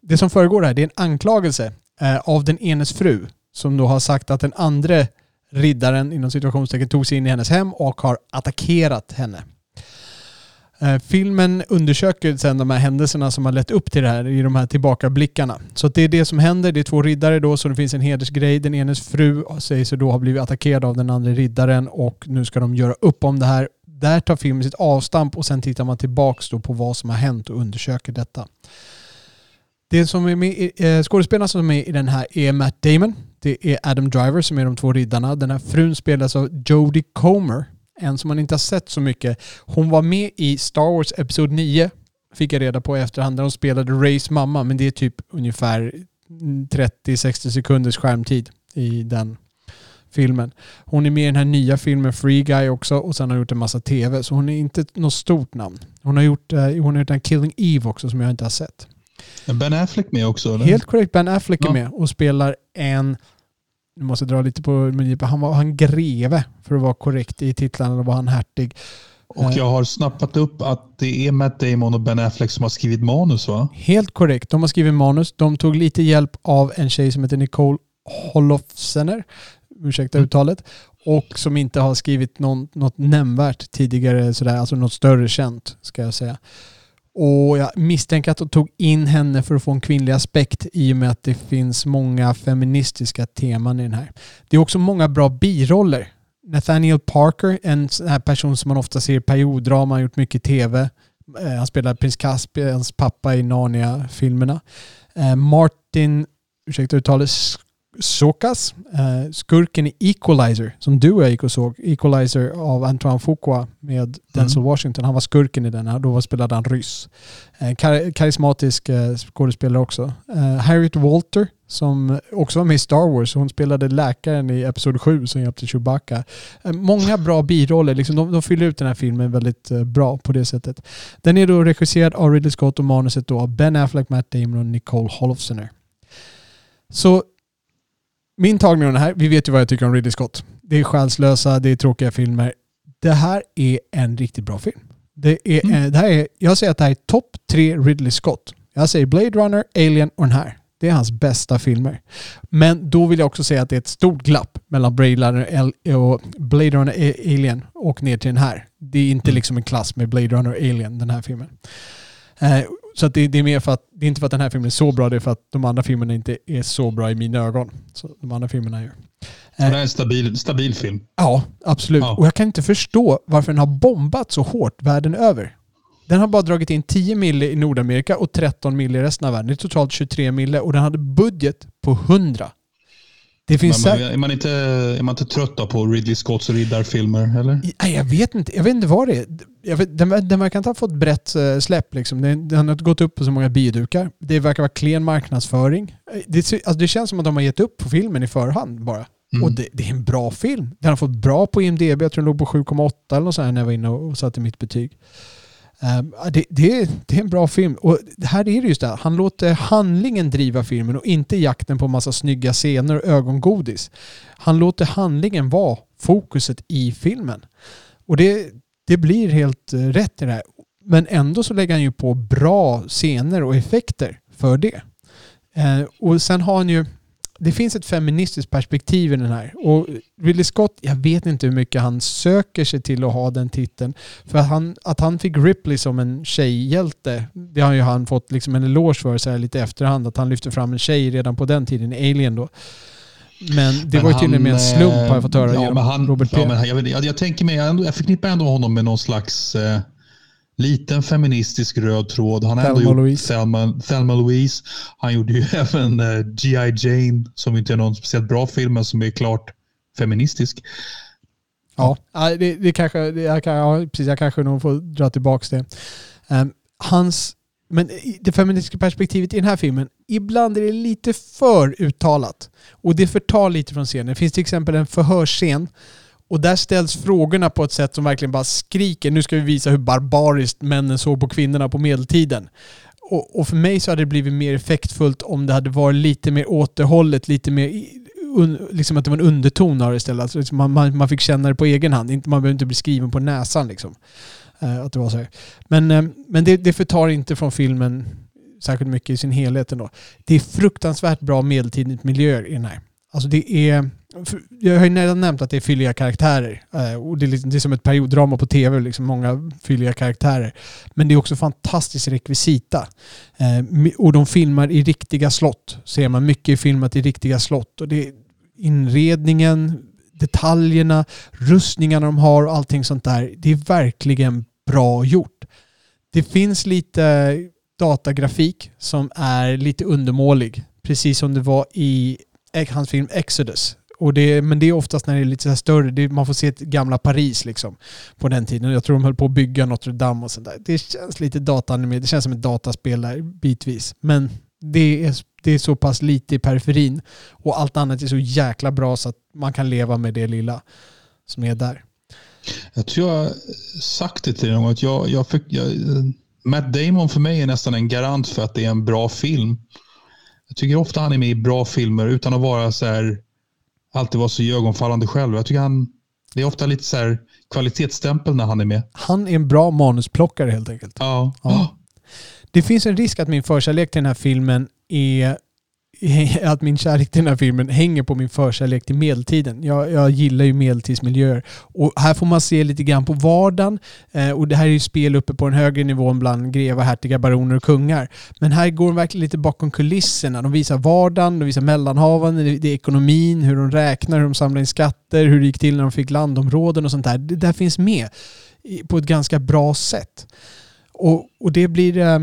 Det som föregår här det är en anklagelse eh, av den enes fru som då har sagt att den andra riddaren inom situationstecken tog sig in i hennes hem och har attackerat henne. Eh, filmen undersöker sen de här händelserna som har lett upp till det här i de här tillbakablickarna. Så det är det som händer. Det är två riddare då, så det finns en hedersgrej. Den enes fru sägs då ha blivit attackerad av den andra riddaren och nu ska de göra upp om det här. Där tar filmen sitt avstamp och sen tittar man tillbaks då på vad som har hänt och undersöker detta. Det som är med, eh, skådespelarna som är i den här är Matt Damon. Det är Adam Driver som är de två riddarna. Den här frun spelas av Jodie Comer en som man inte har sett så mycket. Hon var med i Star Wars Episod 9, fick jag reda på i efterhand, där hon spelade Rays mamma, men det är typ ungefär 30-60 sekunders skärmtid i den filmen. Hon är med i den här nya filmen Free Guy också och sen har gjort en massa TV, så hon är inte något stort namn. Hon har gjort, eh, hon har gjort en Killing Eve också som jag inte har sett. Ben Affleck med också? Eller? Helt korrekt, Ben Affleck ja. är med och spelar en nu måste jag dra lite på mungipan, han var han greve för att vara korrekt i titlarna, då var han hertig. Och eh. jag har snappat upp att det är Matt Damon och Ben Affleck som har skrivit manus va? Helt korrekt. De har skrivit manus. De tog lite hjälp av en tjej som heter Nicole Holofcener, ursäkta mm. uttalet, och som inte har skrivit någon, något nämnvärt tidigare, sådär, alltså något större känt ska jag säga. Och jag misstänker att de tog in henne för att få en kvinnlig aspekt i och med att det finns många feministiska teman i den här. Det är också många bra biroller. Nathaniel Parker, en sån här person som man ofta ser i perioddrama, har gjort mycket tv. Eh, han spelar prins Caspians pappa i Narnia-filmerna. Eh, Martin, ursäkta uttalet, Sokas, eh, skurken i Equalizer, som du och jag gick och såg. Equalizer av Antoine Fuqua med Denzel Washington. Han var skurken i den, här, då spelade han ryss. Eh, kar karismatisk eh, skådespelare också. Eh, Harriet Walter, som också var med i Star Wars. Hon spelade läkaren i Episod 7 som hjälpte Chewbacca. Eh, många bra biroller. Liksom, de, de fyller ut den här filmen väldigt eh, bra på det sättet. Den är då regisserad av Ridley Scott och manuset då av Ben Affleck, Matt Damon och Nicole Holofcener. Så min tagning av den här, vi vet ju vad jag tycker om Ridley Scott. Det är själslösa, det är tråkiga filmer. Det här är en riktigt bra film. Det är, mm. det här är, jag säger att det här är topp tre Ridley Scott. Jag säger Blade Runner, Alien och den här. Det är hans bästa filmer. Men då vill jag också säga att det är ett stort glapp mellan Blade Runner och Blade Runner Alien och ner till den här. Det är inte mm. liksom en klass med Blade Runner och Alien, den här filmen. Eh, så det, det, är mer för att, det är inte för att den här filmen är så bra, det är för att de andra filmerna inte är så bra i mina ögon. Så de andra filmerna är det är en stabil, stabil film. Ja, absolut. Ja. Och jag kan inte förstå varför den har bombat så hårt världen över. Den har bara dragit in 10 mille i Nordamerika och 13 mille i resten av världen. Det är totalt 23 mille och den hade budget på 100. Det finns men, men, är, man inte, är man inte trött på Ridley Scotts riddarfilmer? Eller? Nej, jag vet inte. Jag vet inte vad det är. Vet, den, den verkar inte ha fått brett uh, släpp. Liksom. Den, den, har inte gått upp på så många biodukar. Det verkar vara klen marknadsföring. Det, alltså, det känns som att de har gett upp på filmen i förhand bara. Mm. Och det, det, är en bra film. Den har fått bra på IMDB. Jag tror den låg på 7,8 eller något sånt när jag var inne och satte mitt betyg. Ehm, det, det, det, är en bra film. Och här är det just det, han låter handlingen driva filmen och inte jakten på massa snygga scener och ögongodis. Han låter handlingen vara fokuset i filmen. Och det, det blir helt eh, rätt i det här. Men ändå så lägger han ju på bra scener och effekter för det. Ehm, och sen har han ju det finns ett feministiskt perspektiv i den här. Och Ridley Scott, jag vet inte hur mycket han söker sig till att ha den titeln. För att han, att han fick Ripley som en tjejhjälte, det har ju han fått liksom en eloge för så här lite efterhand. Att han lyfte fram en tjej redan på den tiden, Alien då. Men det men var ju tydligen med en slump har jag fått höra ja, men han, Robert P. Ja, men jag, jag, jag tänker mig, jag, jag förknippar ändå honom med någon slags eh, liten feministisk röd tråd. Han har ändå gjort Louise. Thelma, Thelma Louise. Han gjorde ju även uh, G.I. Jane som inte är någon speciellt bra film men som är klart feministisk. Ja, ja det, det kanske, det, jag, ja, precis, jag kanske nog får dra tillbaka det. Um, hans, men det feministiska perspektivet i den här filmen, ibland är det lite för uttalat. Och det förtar lite från scenen. Det finns till exempel en förhörsscen och där ställs frågorna på ett sätt som verkligen bara skriker. Nu ska vi visa hur barbariskt männen såg på kvinnorna på medeltiden. Och, och, för mig så hade det blivit mer effektfullt om det hade varit lite mer återhållet, lite mer un, liksom att det var en underton av det istället. Alltså liksom man, man, man, fick känna det på egen hand. man behöver inte bli skriven på näsan liksom. Uh, att det var så här. Men, uh, men det, det förtar inte från filmen särskilt mycket i sin helhet ändå. Det är fruktansvärt bra medeltidens miljöer i den här. Alltså det är jag har ju redan nämnt att det är fylliga karaktärer. Eh, och det är, liksom, det är som ett perioddrama på tv, liksom många fylliga karaktärer. Men det är också fantastisk rekvisita. Eh, och de filmar i riktiga slott. Ser man mycket filmat i riktiga slott. Och det är inredningen, detaljerna, rustningarna de har och allting sånt där. Det är verkligen bra gjort. Det finns lite datagrafik som är lite undermålig. Precis som det var i hans film Exodus. Och det, men det är oftast när det är lite så större, det, man får se ett gamla Paris liksom på den tiden. Jag tror de höll på att bygga Notre Dame och sånt där. Det känns lite dataanimerat, det känns som ett dataspel där bitvis. Men det är, det är så pass lite i periferin och allt annat är så jäkla bra så att man kan leva med det lilla som är där. Jag tror jag sagt det till dig någon gång att jag, jag, fick, jag, Matt Damon för mig är nästan en garant för att det är en bra film. Jag tycker ofta han är med i bra filmer utan att vara så här alltid vara så ögonfallande själv. Jag tycker han, det är ofta lite så här kvalitetsstämpel när han är med. Han är en bra manusplockare helt enkelt. Ja. ja. Det finns en risk att min förkärlek till den här filmen är att min kärlek till den här filmen hänger på min förkärlek till medeltiden. Jag, jag gillar ju medeltidsmiljöer. Och här får man se lite grann på vardagen. Eh, och det här är ju spel uppe på en högre nivå bland grevar, hertigar, baroner och kungar. Men här går de verkligen lite bakom kulisserna. De visar vardagen, de visar mellanhavanden, det, det är ekonomin, hur de räknar, hur de samlar in skatter, hur det gick till när de fick landområden och sånt där. Det där finns med på ett ganska bra sätt. Och, och det blir... Eh,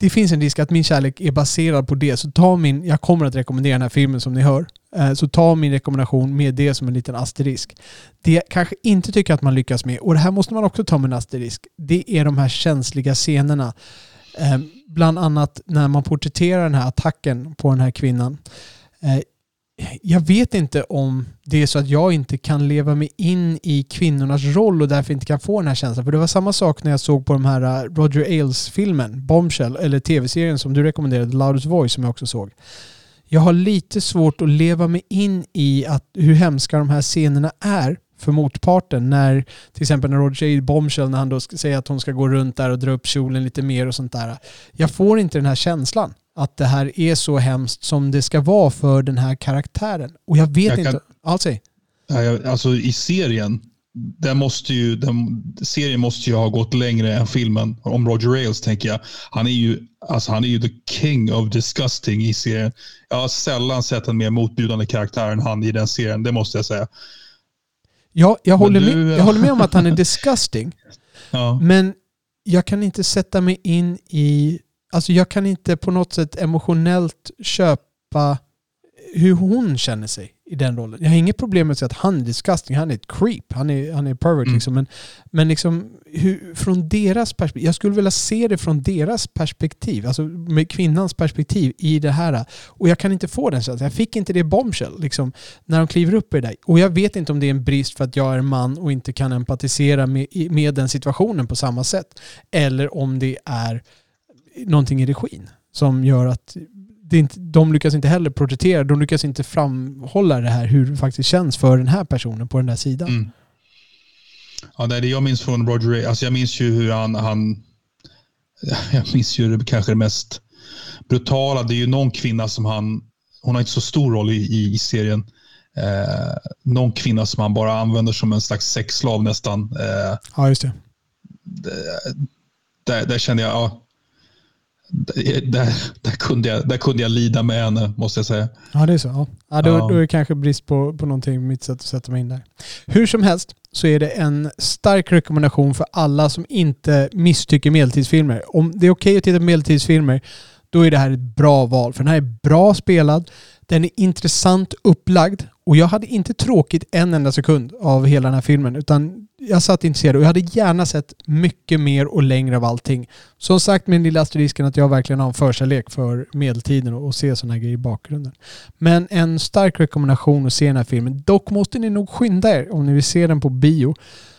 det finns en risk att min kärlek är baserad på det. Så ta min, jag kommer att rekommendera den här filmen som ni hör. Eh, så ta min rekommendation med det som en liten asterisk. Det jag kanske inte tycker att man lyckas med, och det här måste man också ta med en asterisk, det är de här känsliga scenerna. Eh, bland annat när man porträtterar den här attacken på den här kvinnan. Eh, jag vet inte om det är så att jag inte kan leva mig in i kvinnornas roll och därför inte kan få den här känslan. För det var samma sak när jag såg på de här äh, Roger Ailes-filmen, Bombshell, eller tv-serien som du rekommenderade, Loudest Voice, som jag också såg. Jag har lite svårt att leva mig in i att, hur hemska de här scenerna är för motparten. När till exempel när Roger Ailes Bombshell, när han då säger att hon ska gå runt där och dra upp kjolen lite mer och sånt där. Jag får inte den här känslan att det här är så hemskt som det ska vara för den här karaktären. Och jag vet jag inte... Kan... Alltså. alltså i serien, den måste ju, den, serien måste ju ha gått längre än filmen. Om Roger Ailes tänker jag. Han är ju, alltså han är ju the king of disgusting i serien. Jag har sällan sett en mer motbjudande karaktär än han i den serien, det måste jag säga. Ja, jag, håller, du, med, jag håller med om att han är disgusting. ja. Men jag kan inte sätta mig in i alltså jag kan inte på något sätt emotionellt köpa hur hon känner sig i den rollen. Jag har inget problem med att säga att han är disgusting, han är ett creep, han är, han är pervert. Mm. Liksom. Men, men liksom, hur, från deras perspektiv, jag skulle vilja se det från deras perspektiv, alltså med kvinnans perspektiv i det här. Och jag kan inte få den känslan. Jag fick inte det bombshell liksom, när de kliver upp i det där. Och jag vet inte om det är en brist för att jag är man och inte kan empatisera med, med den situationen på samma sätt. Eller om det är någonting i regin som gör att det inte, de lyckas inte heller porträttera, de lyckas inte framhålla det här hur det faktiskt känns för den här personen på den där sidan. Mm. Ja, det är det jag minns från Roger alltså Jag minns ju hur han, han jag minns ju det, kanske det mest brutala. Det är ju någon kvinna som han, hon har inte så stor roll i, i, i serien. Eh, någon kvinna som han bara använder som en slags sexslav nästan. Eh, ja, just det. Där, där kände jag, ja, där, där, kunde jag, där kunde jag lida med henne, måste jag säga. Ja, det är så. Ja. då, ja. då är det kanske brist på, på någonting mitt sätt att sätta mig in där. Hur som helst så är det en stark rekommendation för alla som inte misstycker medeltidsfilmer. Om det är okej okay att titta på medeltidsfilmer, då är det här ett bra val. För den här är bra spelad, den är intressant upplagd och jag hade inte tråkigt en enda sekund av hela den här filmen. Utan jag satt intresserad och jag hade gärna sett mycket mer och längre av allting. Som sagt med den lilla asterisken att jag verkligen har en förkärlek för medeltiden och, se sådana här grejer i bakgrunden. Men en stark rekommendation att se den här filmen. Dock måste ni nog skynda er om ni vill se den på bio.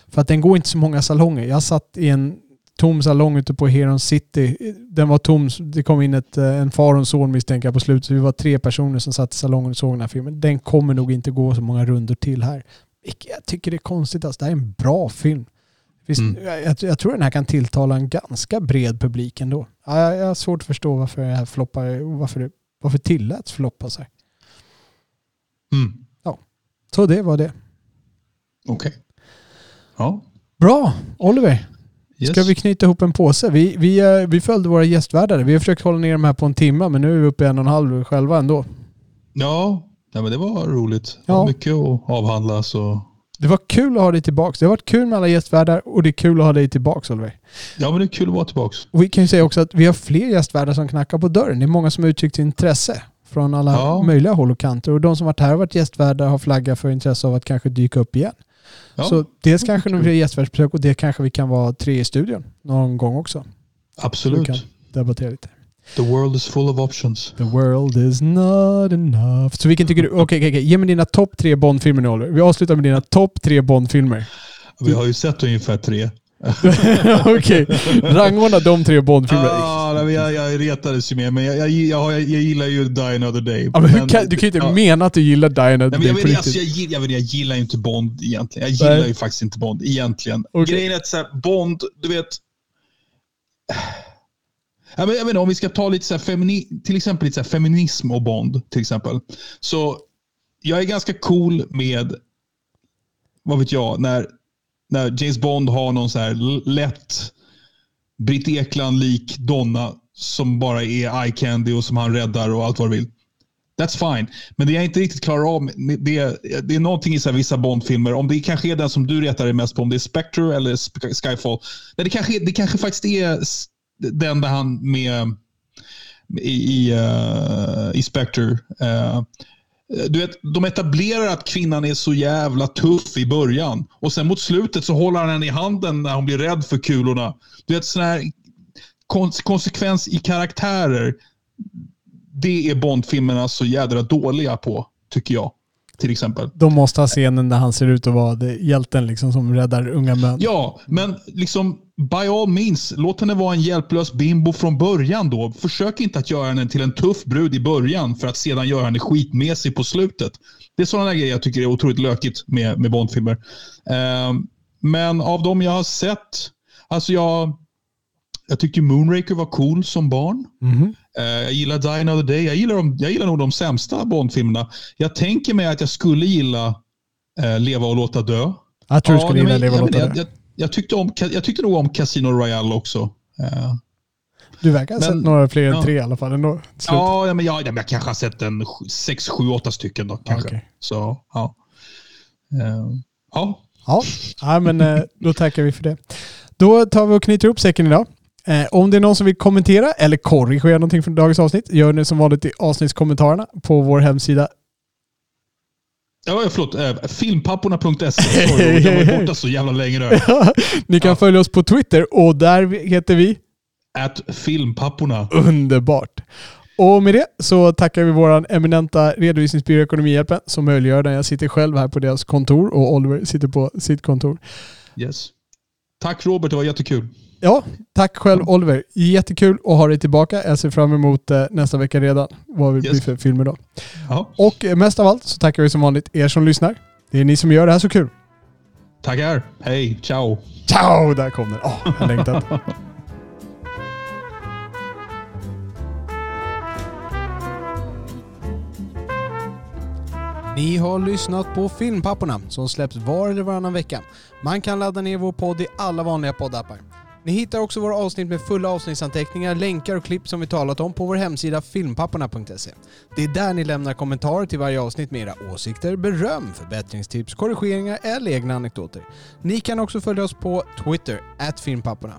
För att den går inte så många salonger. Jag satt i en tom salong ute på Heron City. Den var tom. Det kom in ett, eh, en far och en son misstänker jag på slutet. Så vi var tre personer som satt i salongen och såg den här filmen. Den kommer nog inte gå så många runder till här. Jag tycker det är konstigt. Alltså, det här är en bra film. Visst, mm. jag, jag, tror den här kan tilltala en ganska bred publik ändå. Jag, jag har svårt att förstå varför det här floppar varför det varför tilläts floppa sig. Mm. Ja, så det var det. Okej. Okay. Ja. Bra, Oliver. Yes. Ska vi knyta ihop en påse? Vi, vi, eh, vi följde våra gästvärdar. Vi har försökt hålla ner dem här på en timme, men nu är vi uppe i en och en halv själva ändå. Ja, nej, men det var roligt. Det var mycket att avhandla. Så. Det var kul att ha dig tillbaka. Det har varit kul med alla gästvärdar och det är kul att ha dig tillbaka Oliver. Ja, men det är kul att vara tillbaka. Och vi kan ju säga också att vi har fler gästvärdar som knackar på dörren. Det är många som har uttryckt intresse från alla ja. möjliga håll och kanter. Och de som varit här och varit gästvärdar har flaggat för intresse av att kanske dyka upp igen. Ja. Så dels kanske några gästvärdsbesök och det kanske vi kan vara tre i studion någon gång också. Absolut. Så vi kan debattera lite. The world is full of options. The world is not enough. Så vilken tycker du? Okej, okay, okay, okay. ge mig dina topp tre Bondfilmer nu Oliver. Vi avslutar med dina topp tre Bondfilmer. Vi har ju sett ungefär tre. Okej, rangordna de tre Bondfilmerna. Ah, jag, jag retades ju med, men jag, jag, jag, jag gillar ju Die Another Day. Ja, men men, kan, du kan ju inte ja. mena att du gillar Die Another Day jag, vet, alltså, jag, jag, vet, jag gillar ju inte Bond egentligen. Jag gillar Nej. ju faktiskt inte Bond egentligen. Okay. Grejen är att så här, Bond, du vet... Jag menar, jag menar, om vi ska ta lite så femini, till exempel lite så feminism och Bond. till exempel. Så jag är ganska cool med, vad vet jag, när när James Bond har någon så här lätt Britt Ekland-lik donna som bara är eye candy och som han räddar och allt vad du vill. That's fine. Men det jag inte riktigt klarar av, det är, det är någonting i så vissa Bond-filmer. Om det kanske är den som du retar dig mest på, om det är Spectre eller Skyfall. Nej, det, kanske, det kanske faktiskt är den där han med i, i, uh, i Spectre. Uh, du vet, de etablerar att kvinnan är så jävla tuff i början. Och sen mot slutet så håller han henne i handen när hon blir rädd för kulorna. Du vet, sån här konsekvens i karaktärer. Det är Bondfilmerna så jädra dåliga på, tycker jag till exempel. De måste ha scenen där han ser ut att vara hjälten liksom, som räddar unga män. Ja, men liksom by all means, låt henne vara en hjälplös bimbo från början då. Försök inte att göra henne till en tuff brud i början för att sedan göra henne skitmesig på slutet. Det är sådana grejer jag tycker är otroligt lökigt med, med Bondfilmer. Uh, men av de jag har sett, alltså jag, jag tyckte Moonraker var cool som barn. Mm. Uh, jag gillar Die Another Day. Jag gillar, de, jag gillar nog de sämsta Bond-filmerna. Jag tänker mig att jag skulle gilla uh, Leva och låta dö. Jag tror du skulle gilla Leva och låta dö. Jag, tyckte om, jag tyckte nog om Casino Royale också. Uh, du verkar ha sett några fler än ja. tre i alla fall. Ändå, ja, ja, men jag, jag kanske har sett en sex, sju, åtta stycken. Då, kanske. Okay. Så, ja. ja. Ja, ja men då tackar vi för det. Då tar vi och knyter upp säcken idag. Eh, om det är någon som vill kommentera eller korrigera någonting från dagens avsnitt, gör det som vanligt i avsnittskommentarerna på vår hemsida. Ja, förlåt. Eh, filmpapporna.se. Jag var borta så jävla länge nu. Ni kan ja. följa oss på Twitter och där heter vi? At filmpapporna. Underbart. Och med det så tackar vi vår eminenta redovisningsbyrå Ekonomihjälpen som möjliggör det. Jag sitter själv här på deras kontor och Oliver sitter på sitt kontor. Yes. Tack Robert, det var jättekul. Ja, tack själv Oliver. Jättekul att ha dig tillbaka. Jag ser fram emot eh, nästa vecka redan vad det yes. blir för filmer då. Aha. Och eh, mest av allt så tackar vi som vanligt er som lyssnar. Det är ni som gör det här så kul. Tackar. Hej. Ciao. Ciao! Där kom den. Oh, jag längtat. Ni har lyssnat på Filmpapporna som släpps var eller varannan vecka. Man kan ladda ner vår podd i alla vanliga poddappar. Ni hittar också våra avsnitt med fulla avsnittsanteckningar, länkar och klipp som vi talat om på vår hemsida filmpapporna.se. Det är där ni lämnar kommentarer till varje avsnitt med era åsikter, beröm, förbättringstips, korrigeringar eller egna anekdoter. Ni kan också följa oss på Twitter, filmpapporna.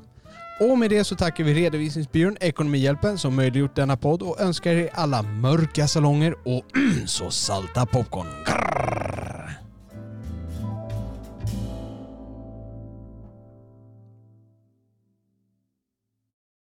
Och med det så tackar vi redovisningsbyrån Ekonomihjälpen som möjliggjort denna podd och önskar er alla mörka salonger och så salta popcorn. Grrr.